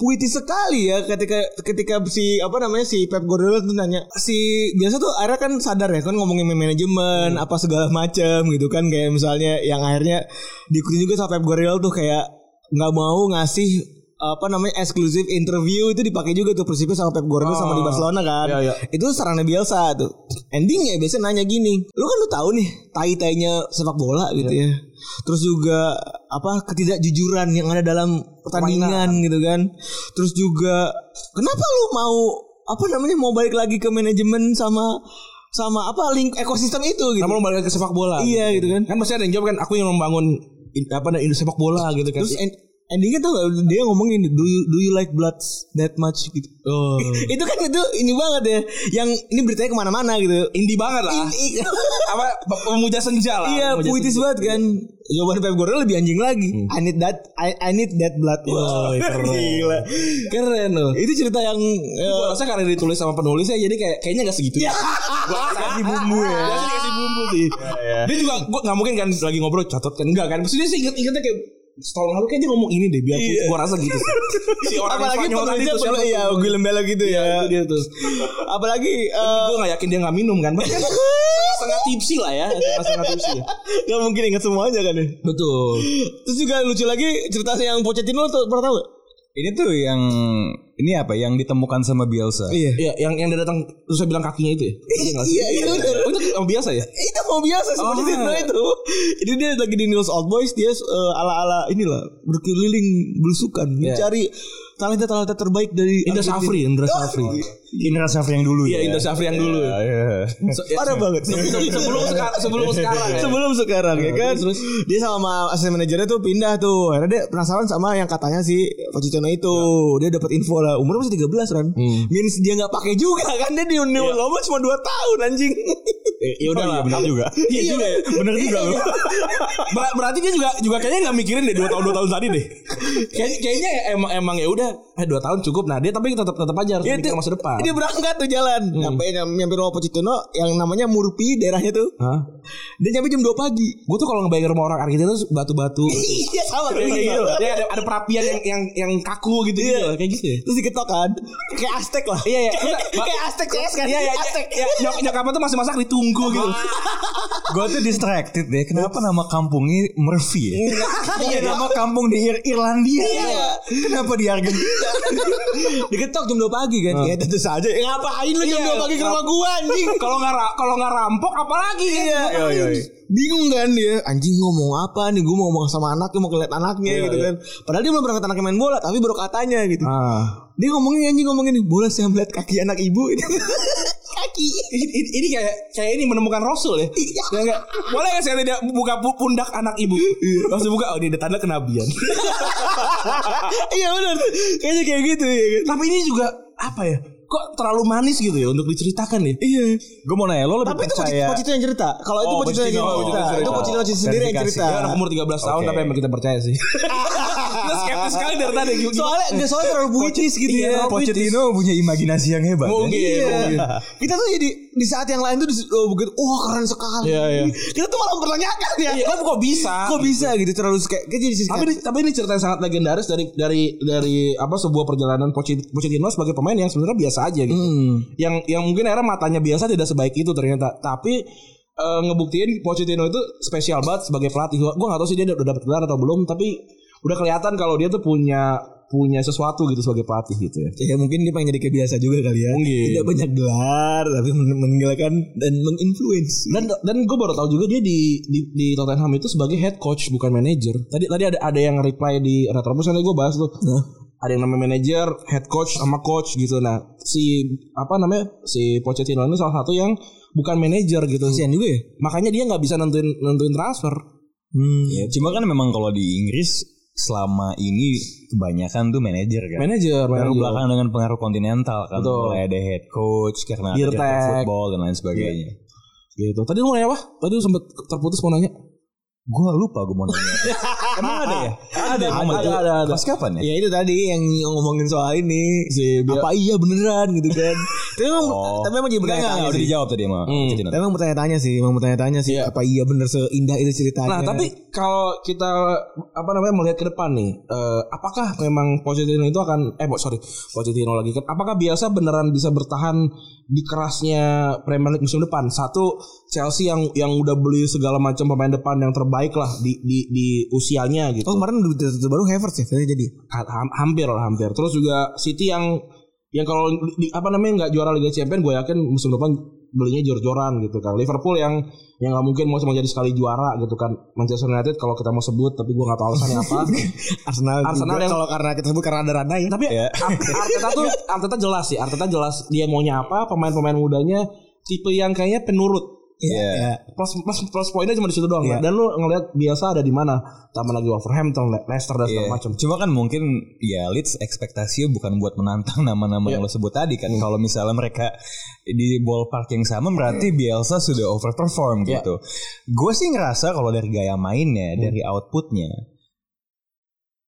puitis sekali ya ketika ketika si apa namanya si Pep Guardiola tuh nanya si biasa tuh akhirnya kan sadar ya kan ngomongin manajemen apa segala macam gitu kan kayak misalnya yang akhirnya diikutin juga sama Pep Guardiola tuh kayak nggak mau ngasih apa namanya eksklusif interview itu dipakai juga tuh prinsipnya sama Pep Guardiola sama di Barcelona kan. Iya, iya. itu sarannya Bielsa tuh. Endingnya biasanya nanya gini lu kan lu tahu nih tai tainya sepak bola gitu ya. Terus juga apa ketidakjujuran yang ada dalam pertandingan gitu kan. Terus juga kenapa lu mau apa namanya mau balik lagi ke manajemen sama sama apa link ekosistem itu gitu? Kamu balik ke sepak bola. iya gitu kan. Kan pasti ada yang jawab kan aku yang membangun apa industri sepak bola gitu kan. terus endingnya tuh dia ngomongin do you do you like blood that much gitu oh, itu kan itu ini banget ya yang ini beritanya ke mana-mana gitu indie banget lah. Apa pemuja senja lah. Iya, puitis banget kan. Jawaban Pep Guardiola lebih anjing lagi. I need that I, I need that blood. Wah, keren. Gila. Keren loh. Itu cerita yang Gue eh, rasa karena ditulis sama penulisnya jadi kayak kayaknya gak segitu. ya. Gua kasih bumbu ya. Biasa dikasih bumbu sih. Dia juga gue nggak mungkin kan lagi ngobrol catat kan enggak kan. Maksudnya sih inget ingetnya kayak setahun lalu kayak dia ngomong ini deh biar Iya. gua rasa gitu. si orang Apalagi penulisnya tuh siapa iya, Guillem Bella gitu ya. Itu dia tuh. Apalagi eh, gue gak yakin dia gak minum kan Bahkan setengah tipsi lah ya Setengah tipsi ya. Gak mungkin ingat semuanya kan ya. Betul Terus juga lucu lagi cerita yang Pochettino tuh pernah tahu gak? Ini tuh yang ini apa yang ditemukan sama Bielsa. Iya. Iya yang yang dia datang Terus saya bilang kakinya itu ya Iya? Iya, iya, bener. Oh itu oh, biasa ya Itu mau biasa sih Oh. Pochettino itu. Jadi dia lagi di News Old Boys dia eh, ala-ala inilah berkeliling belusukan mencari talenta-talenta terbaik dari Indra. Safri Indra Safri Indra Safri yang dulu Iya ya. Indra Safri yang dulu Iya, iya. Se- ya, Parah banget. se- se- Sebelum sekarang Sebelum sekarang ya Sebelum sekarang ya kan Dia sama asisten manajernya tuh pindah tuh Akhirnya dia penasaran sama yang katanya si Pochettino itu Dia dapat info lah Umurnya masih 13 kan Means dia gak pakai juga kan Dia di New Loma cuma 2 tahun anjing Ya udah lah benar juga. Iya juga ya Bener juga loh. Ber- Berarti dia juga juga kayaknya nggak mikirin deh dua tahun dua tahun tadi deh. Kayak- kayaknya ya emang emang ya udah eh dua tahun cukup. Nah dia tapi tetap tetap aja harus Iya, mikir masa depan. Dia berangkat tuh jalan Sampai nyam- nyampe rumah Pochettino Yang namanya Murpi daerahnya tuh Hah? Dia nyampe jam 2 pagi Gue tuh kalau ngebayang rumah orang Argentina tuh batu-batu. Iya sama kayak gitu. gitu Dia ada ada perapian yang yang yang kaku gitu gitu. Kayak gitu. ya. Terus diketok kan Kayak Aztec lah Iya iya. Kayak Aztec CS kan Iya iya. Aztec Ya, nyok nyokapnya tuh masih masak ditunggu gitu. Gue tuh distracted deh. Kenapa nama kampungnya Murphy ya? Iya nama kampung di Ir- Irlandia. Kenapa di Argentina? Diketok jam 2 pagi kan Ya tentu saja ya, Ngapain lu jam Iya. 2 pagi ke rumah gua anjing Kalau nggak kalau nggak rampok apalagi Iya. Bingung kan dia Anjing ngomong apa nih Gue mau ngomong sama anaknya Mau ngeliat anaknya gitu kan Padahal dia belum berangkat anaknya main bola Tapi baru katanya gitu Ah. Dia ngomongin anjing ngomongin Boleh saya melihat kaki anak ibu Kaki Ini, ini- kayak kayak ini menemukan Rasul ya. Ya enggak? Boleh nggak saya tidak buka pu- pundak anak ibu? Langsung buka, oh ini ada tanda kenabian. Iya benar Kayaknya kayak gitu ya Tapi ini juga apa ya? Kok terlalu manis gitu ya untuk diceritakan nih? Iya Gue mau nanya lo lebih Tapi itu percaya Pochettino yang cerita Kalau itu Oh, Pochettino yang cerita Oh, Itu Pochettino sendiri yang cerita Dia anak umur 13 tahun Oke. tapi emang kita percaya sih. Kita skeptis sekali dari tadi. Gimana? Soalnya enggak soalnya terlalu puitis gitu Iya, ya Pochettino punya imajinasi yang hebat. ya? Mungkin, Iya. mungkin. Kita tuh jadi di saat yang lain tuh oh, begitu, wah keren sekali. Iya, iya. Kita tuh malah mempertanyakan ya. Iya, kan kok bisa? Kok bisa gitu terlalu kayak jadi Tapi ini, tapi ini cerita yang sangat legendaris dari dari dari apa sebuah perjalanan Poche- Pochettino sebagai pemain yang sebenarnya biasa aja gitu. Yang yang mungkin era matanya biasa tidak sebaik itu ternyata. Tapi eh, ngebuktiin Pochettino itu spesial banget sebagai pelatih. Gua gua nggak tahu sih dia udah dapat gelar atau belum, tapi udah kelihatan kalau dia tuh punya punya sesuatu gitu sebagai pelatih gitu ya. ya mungkin dia pengen jadi kayak biasa juga kali ya. Mungkin. Tidak banyak gelar tapi men- meninggalkan dan menginfluence. Dan dan gue baru tahu juga dia di, di di Tottenham itu sebagai head coach bukan manager. Tadi tadi ada ada yang reply di Retrobus nanti gue bahas tuh. Ada yang namanya manager, head coach sama coach gitu. Nah, si apa namanya? Si Pochettino ini salah satu yang bukan manager gitu. Kasihan juga ya. Makanya dia nggak bisa nentuin nentuin transfer. Hmm. Ya, cuma kan memang kalau di Inggris selama ini kebanyakan tuh manajer kan. Manager, Baru belakang dengan pengaruh kontinental kan Betul. mulai ada head coach karena Dirtek. football dan lain sebagainya. Gitu. Tadi lu nanya apa? Tadi lu sempet terputus mau nanya. Gue lupa gue mau nanya. Emang ada ya? Ada, Ada, ada, ada, ada. Pas kapan ya? Ya itu tadi yang ngomongin soal ini Si apa iya beneran gitu kan. tapi memang Oh. tapi memang jadi bertanya-tanya udah sih. dijawab tadi sama Hmm. Tapi emang bertanya-tanya sih, emang bertanya-tanya sih apa iya bener seindah itu ceritanya. Nah, tapi kalau kita apa namanya melihat ke depan nih, eh, apakah memang Pochettino itu akan eh sorry, Pochettino lagi kan apakah biasa beneran bisa bertahan di kerasnya Premier League musim depan? Satu Chelsea yang yang udah beli segala macam pemain depan yang terbaik lah di di di usianya gitu. Oh kemarin terbaru Havertz ya jadi. Ha- ham- hampir lah hampir. Terus juga City yang yang kalau di, apa namanya nggak juara Liga Champions, gue yakin musim depan belinya jor-joran gitu kan. Liverpool yang yang nggak mungkin mau cuma jadi sekali juara gitu kan. Manchester United kalau kita mau sebut, tapi gue nggak tahu alasannya apa. Arsenal, Arsenal juga yang- kalau karena kita sebut karena ada rada ya. tapi Ar- Arteta tuh Arteta jelas sih. Arteta jelas dia maunya apa. Pemain-pemain mudanya tipe yang kayaknya penurut. Iya. Iya. Plus plus plus poinnya cuma di situ doang. Iya. Dan lu ngelihat biasa ada di mana? Tambah lagi Wolverhampton, Le- Leicester dan segala Iya. macam. Cuma kan mungkin ya Leeds ekspektasinya bukan buat menantang nama-nama Iya. yang lo sebut tadi kan. Kalau misalnya mereka di ballpark yang sama berarti Bielsa sudah overperform Iya. gitu. Gue sih ngerasa kalau dari gaya mainnya, dari outputnya,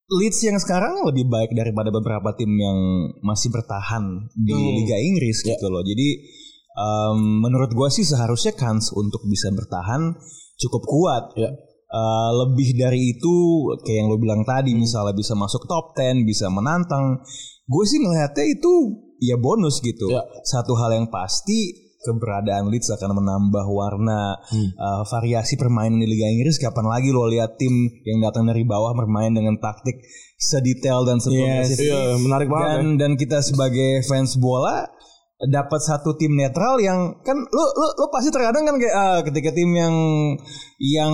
Leeds yang sekarang lebih baik daripada beberapa tim yang masih bertahan di Hmm. Liga Inggris Iya. gitu loh. Jadi em, menurut gue sih seharusnya kans untuk bisa bertahan cukup kuat. Iya. uh, lebih dari itu kayak yang lo bilang tadi misalnya bisa masuk top 10 bisa menantang gue sih ngelihatnya itu ya bonus gitu Ya. satu hal yang pasti keberadaan Leeds akan menambah warna uh, variasi permainan di Liga Inggris kapan lagi lo lihat tim yang datang dari bawah bermain dengan taktik sedetail dan seprogresif ini. Iya, menarik banget. dan dan kita sebagai fans bola dapat satu tim netral yang kan lu lu lu pasti terkadang kan kayak ah, ketika tim yang yang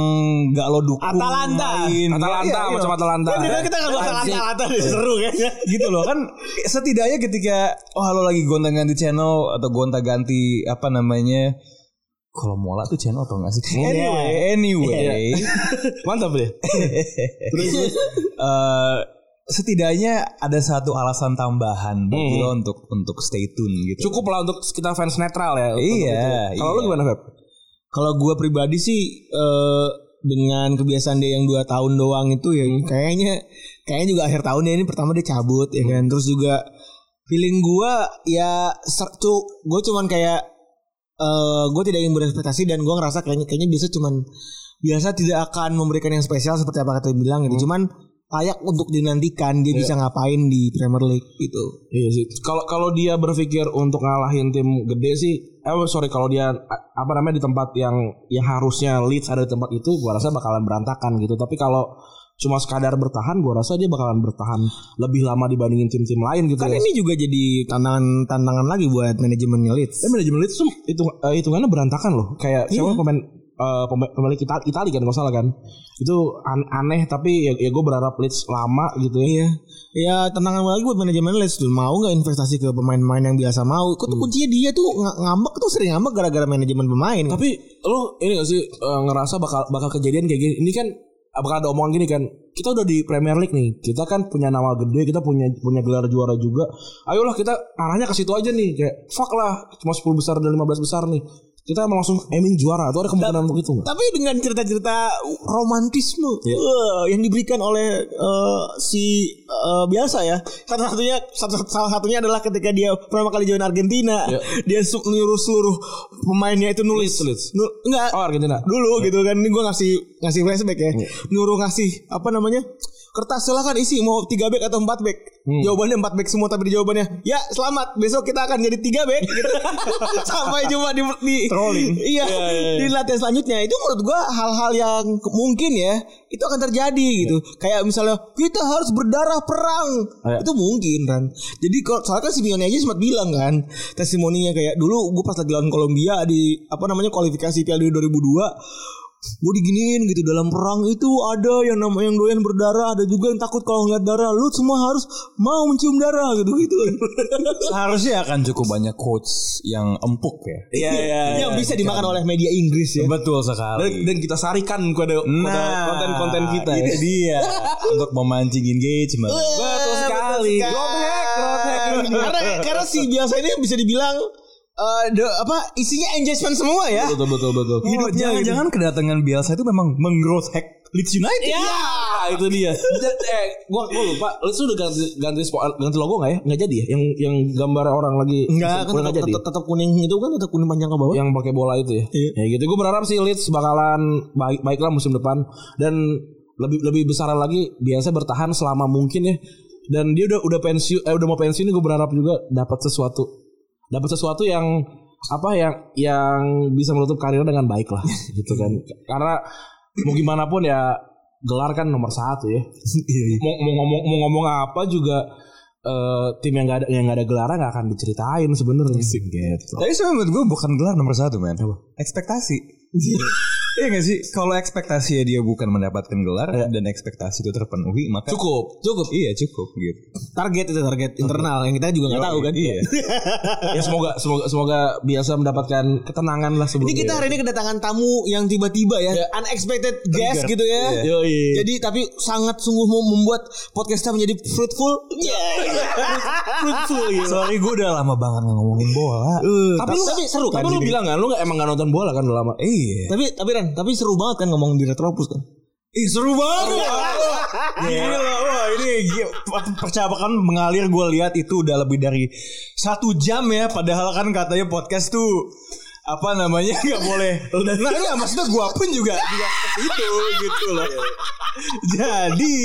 gak lo dukung Atalanta. main, Atalanta Iya, iya. macam Atalanta. Kan kita nggak bahas Atalanta deh, seru kayaknya. gitu loh kan setidaknya ketika oh lo lagi gonta-ganti channel atau gonta-ganti apa namanya kalau mola tuh channel atau enggak sih? Anyway, anyway, Mantap deh. eh, setidaknya ada satu alasan tambahan bagi lo untuk untuk stay tune gitu. Cukup lah untuk kita fans netral ya. Iya, itu. Kalau iya. lu gimana, Feb? Kalau gue pribadi sih eh, dengan kebiasaan dia yang dua tahun doang itu ya kayaknya kayaknya juga akhir tahun ya ini pertama dia cabut ya kan terus juga feeling gue ya sercu gue cuman kayak eh gue tidak ingin berekspektasi dan gue ngerasa kayaknya kayaknya biasa cuman biasa tidak akan memberikan yang spesial seperti apa kata bilang gitu cuman layak untuk dinantikan dia bisa ngapain di Premier League gitu Iya sih. Kalau kalau dia berpikir untuk ngalahin tim gede sih, eh sorry kalau dia apa namanya di tempat yang yang harusnya Leeds ada di tempat itu, gua rasa bakalan berantakan gitu. Tapi kalau cuma sekadar bertahan, gua rasa dia bakalan bertahan lebih lama dibandingin tim-tim lain gitu kan ya. ini juga jadi tantangan tantangan lagi buat manajemen Leeds Dan manajemen Leeds itu eh, hitungannya berantakan loh. Kayak siapa pemain eh, pemain pemilik Itali, Itali kan kalau salah kan. Itu an- aneh tapi ya, ya gue berharap Leeds lama gitu ya. Iya. Ya tantangan lagi buat manajemen Leeds tuh mau nggak investasi ke pemain-pemain yang biasa mau. Kok tuh kuncinya dia tuh ng- ngambek tuh sering ngambek gara-gara manajemen pemain. Tapi lo ini gak sih eh, ngerasa bakal bakal kejadian kayak gini? Ini kan eh, bakal ada omongan gini kan. Kita udah di Premier League nih. Kita kan punya nama gede, kita punya punya gelar juara juga. Ayolah kita arahnya ke situ aja nih. Kayak fuck lah, cuma 10 besar dan 15 besar nih. Kita langsung aiming juara. Atau ada kemungkinan untuk itu nggak? Tapi dengan cerita-cerita romantisme Iya. eh, yang diberikan oleh eh, si eh, biasa ya. Satu, salah satunya adalah ketika dia pertama kali join Argentina, Iya. dia nyuruh seluruh pemainnya itu nulis. Leeds, Leeds. Nu- enggak. Oh Argentina. dulu gitu kan ini gue ngasih ngasih flashback ya Iya. nyuruh ngasih apa namanya kertas silahkan isi. Mau tiga back atau empat back Hmm. jawabannya empat back semua tapi jawabannya ya selamat. Besok kita akan jadi tiga back gitu. sampai cuma di, di Trolling. iya, di latihan selanjutnya. Itu menurut gue hal-hal yang mungkin ya itu akan terjadi gitu. Kayak misalnya kita harus berdarah perang. Iya. itu mungkin kan jadi kalau soalnya kan Simeone aja sempat bilang kan testimoninya kayak dulu gue pas lagi lawan Kolombia di apa namanya kualifikasi Piala Dunia 2002 gue diginiin gitu dalam perang itu ada yang nama yang doyan berdarah ada juga yang takut kalau ngeliat darah lu semua harus mau mencium darah gitu gitu Seharusnya akan cukup banyak quotes yang empuk ya. Iya iya yang bisa dimakan oleh media Inggris ya Betul Dan, sekali. dan kita sarikan pada, pada konten-konten kita ya. itu dia untuk memancing engagement. Betul sekali. Growth hack, growth hack. karena karena sih biasa ini bisa dibilang eh, the- apa isinya engagement semua ya Betul betul betul. Oh, Hidupnya jangan-jangan kedatangan Bielsa itu memang menggrowth hack Leeds United. ya Ah, itu dia. Dan, eh, gua gua lupa. Leeds udah ganti ganti ganti logo nggak ya? Nggak jadi ya? Yang yang gambar orang lagi Enggak kan tetap, tetap, tetap kuning itu kan tetap kuning panjang ke bawah yang pakai bola itu ya. Iya. Ya gitu. Gue berharap sih Leeds bakalan baik baiklah musim depan dan lebih lebih besar lagi biasa bertahan selama mungkin ya. Dan dia udah udah pensiun eh udah mau pensiun gue berharap juga dapat sesuatu dapat sesuatu yang apa yang yang bisa menutup karirnya dengan baik lah gitu kan. Karena mau gimana pun ya gelar kan nomor satu ya. mau, mau ngomong mau ngomong apa juga eh, tim yang gak ada yang gak ada gelar nggak akan diceritain sebenarnya gitu. Tapi sebenarnya menurut gue bukan gelar nomor satu men Ekspektasi Iya gak sih? Kalau ekspektasinya dia bukan mendapatkan gelar Dan ekspektasi itu terpenuhi Maka Cukup, cukup. Iya cukup gitu. Target itu target internal yang kita juga nggak tahu kan? Iya. Ya semoga semoga semoga biasa mendapatkan ketenangan lah sebelum Ini kita hari ini kedatangan tamu yang tiba-tiba ya, unexpected guest gitu ya. Yoi. Jadi tapi sangat sungguh mau membuat podcastnya menjadi fruitful. fruitful gitu. Sorry gue udah lama banget ngomongin bola. Tapi lu tapi seru kan Tapi lu bilang kan lu gak, emang gak nonton bola kan udah lama. Iya. Tapi tapi Ren, tapi seru banget kan ngomong di Retropus kan. Ih seru banget. Gila wah ini. Percakapan mengalir gue lihat itu udah lebih dari satu jam ya. Padahal kan katanya podcast tuh apa namanya nggak boleh. Nah nggak maksudnya gue pun juga juga itu gitu loh. Jadi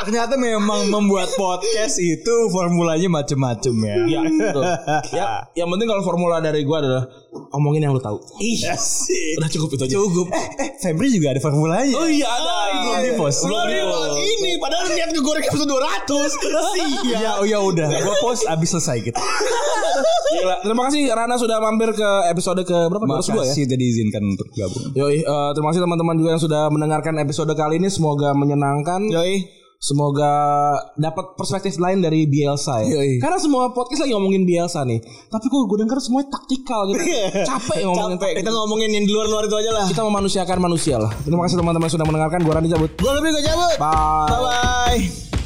ternyata memang membuat podcast itu formulanya macem-macem ya. Ya, betul. ya, yang penting kalau formula dari gue adalah omongin yang lu tahu. Iya sih. Udah cukup itu aja. Cukup. Eh, eh, Febri juga ada formulanya. Oh iya ada. belum di post. Belum di post. Ini padahal niat ngegoreng episode 200. Ya, oh ya udah. Gue post abis selesai gitu. Gila. Terima kasih Rana sudah mampir ke episode ke berapa? 202 ya. Makasih tadi izinkan untuk gabung. Yoi, eh, terima kasih teman-teman juga yang sudah mendengarkan episode kali ini. Semoga menyenangkan. Yoi. Semoga dapat perspektif lain dari Bielsa ya. Yoi. Karena semua podcast lagi ngomongin Bielsa nih. Tapi kok gue denger semuanya taktikal gitu. Capek ngomongin Capek. Kita ngomongin yang di luar-luar itu aja lah. Kita memanusiakan manusia lah. Terima kasih teman-teman sudah mendengarkan. Gue Rani cabut. Gue lebih gak cabut. Bye. Bye bye.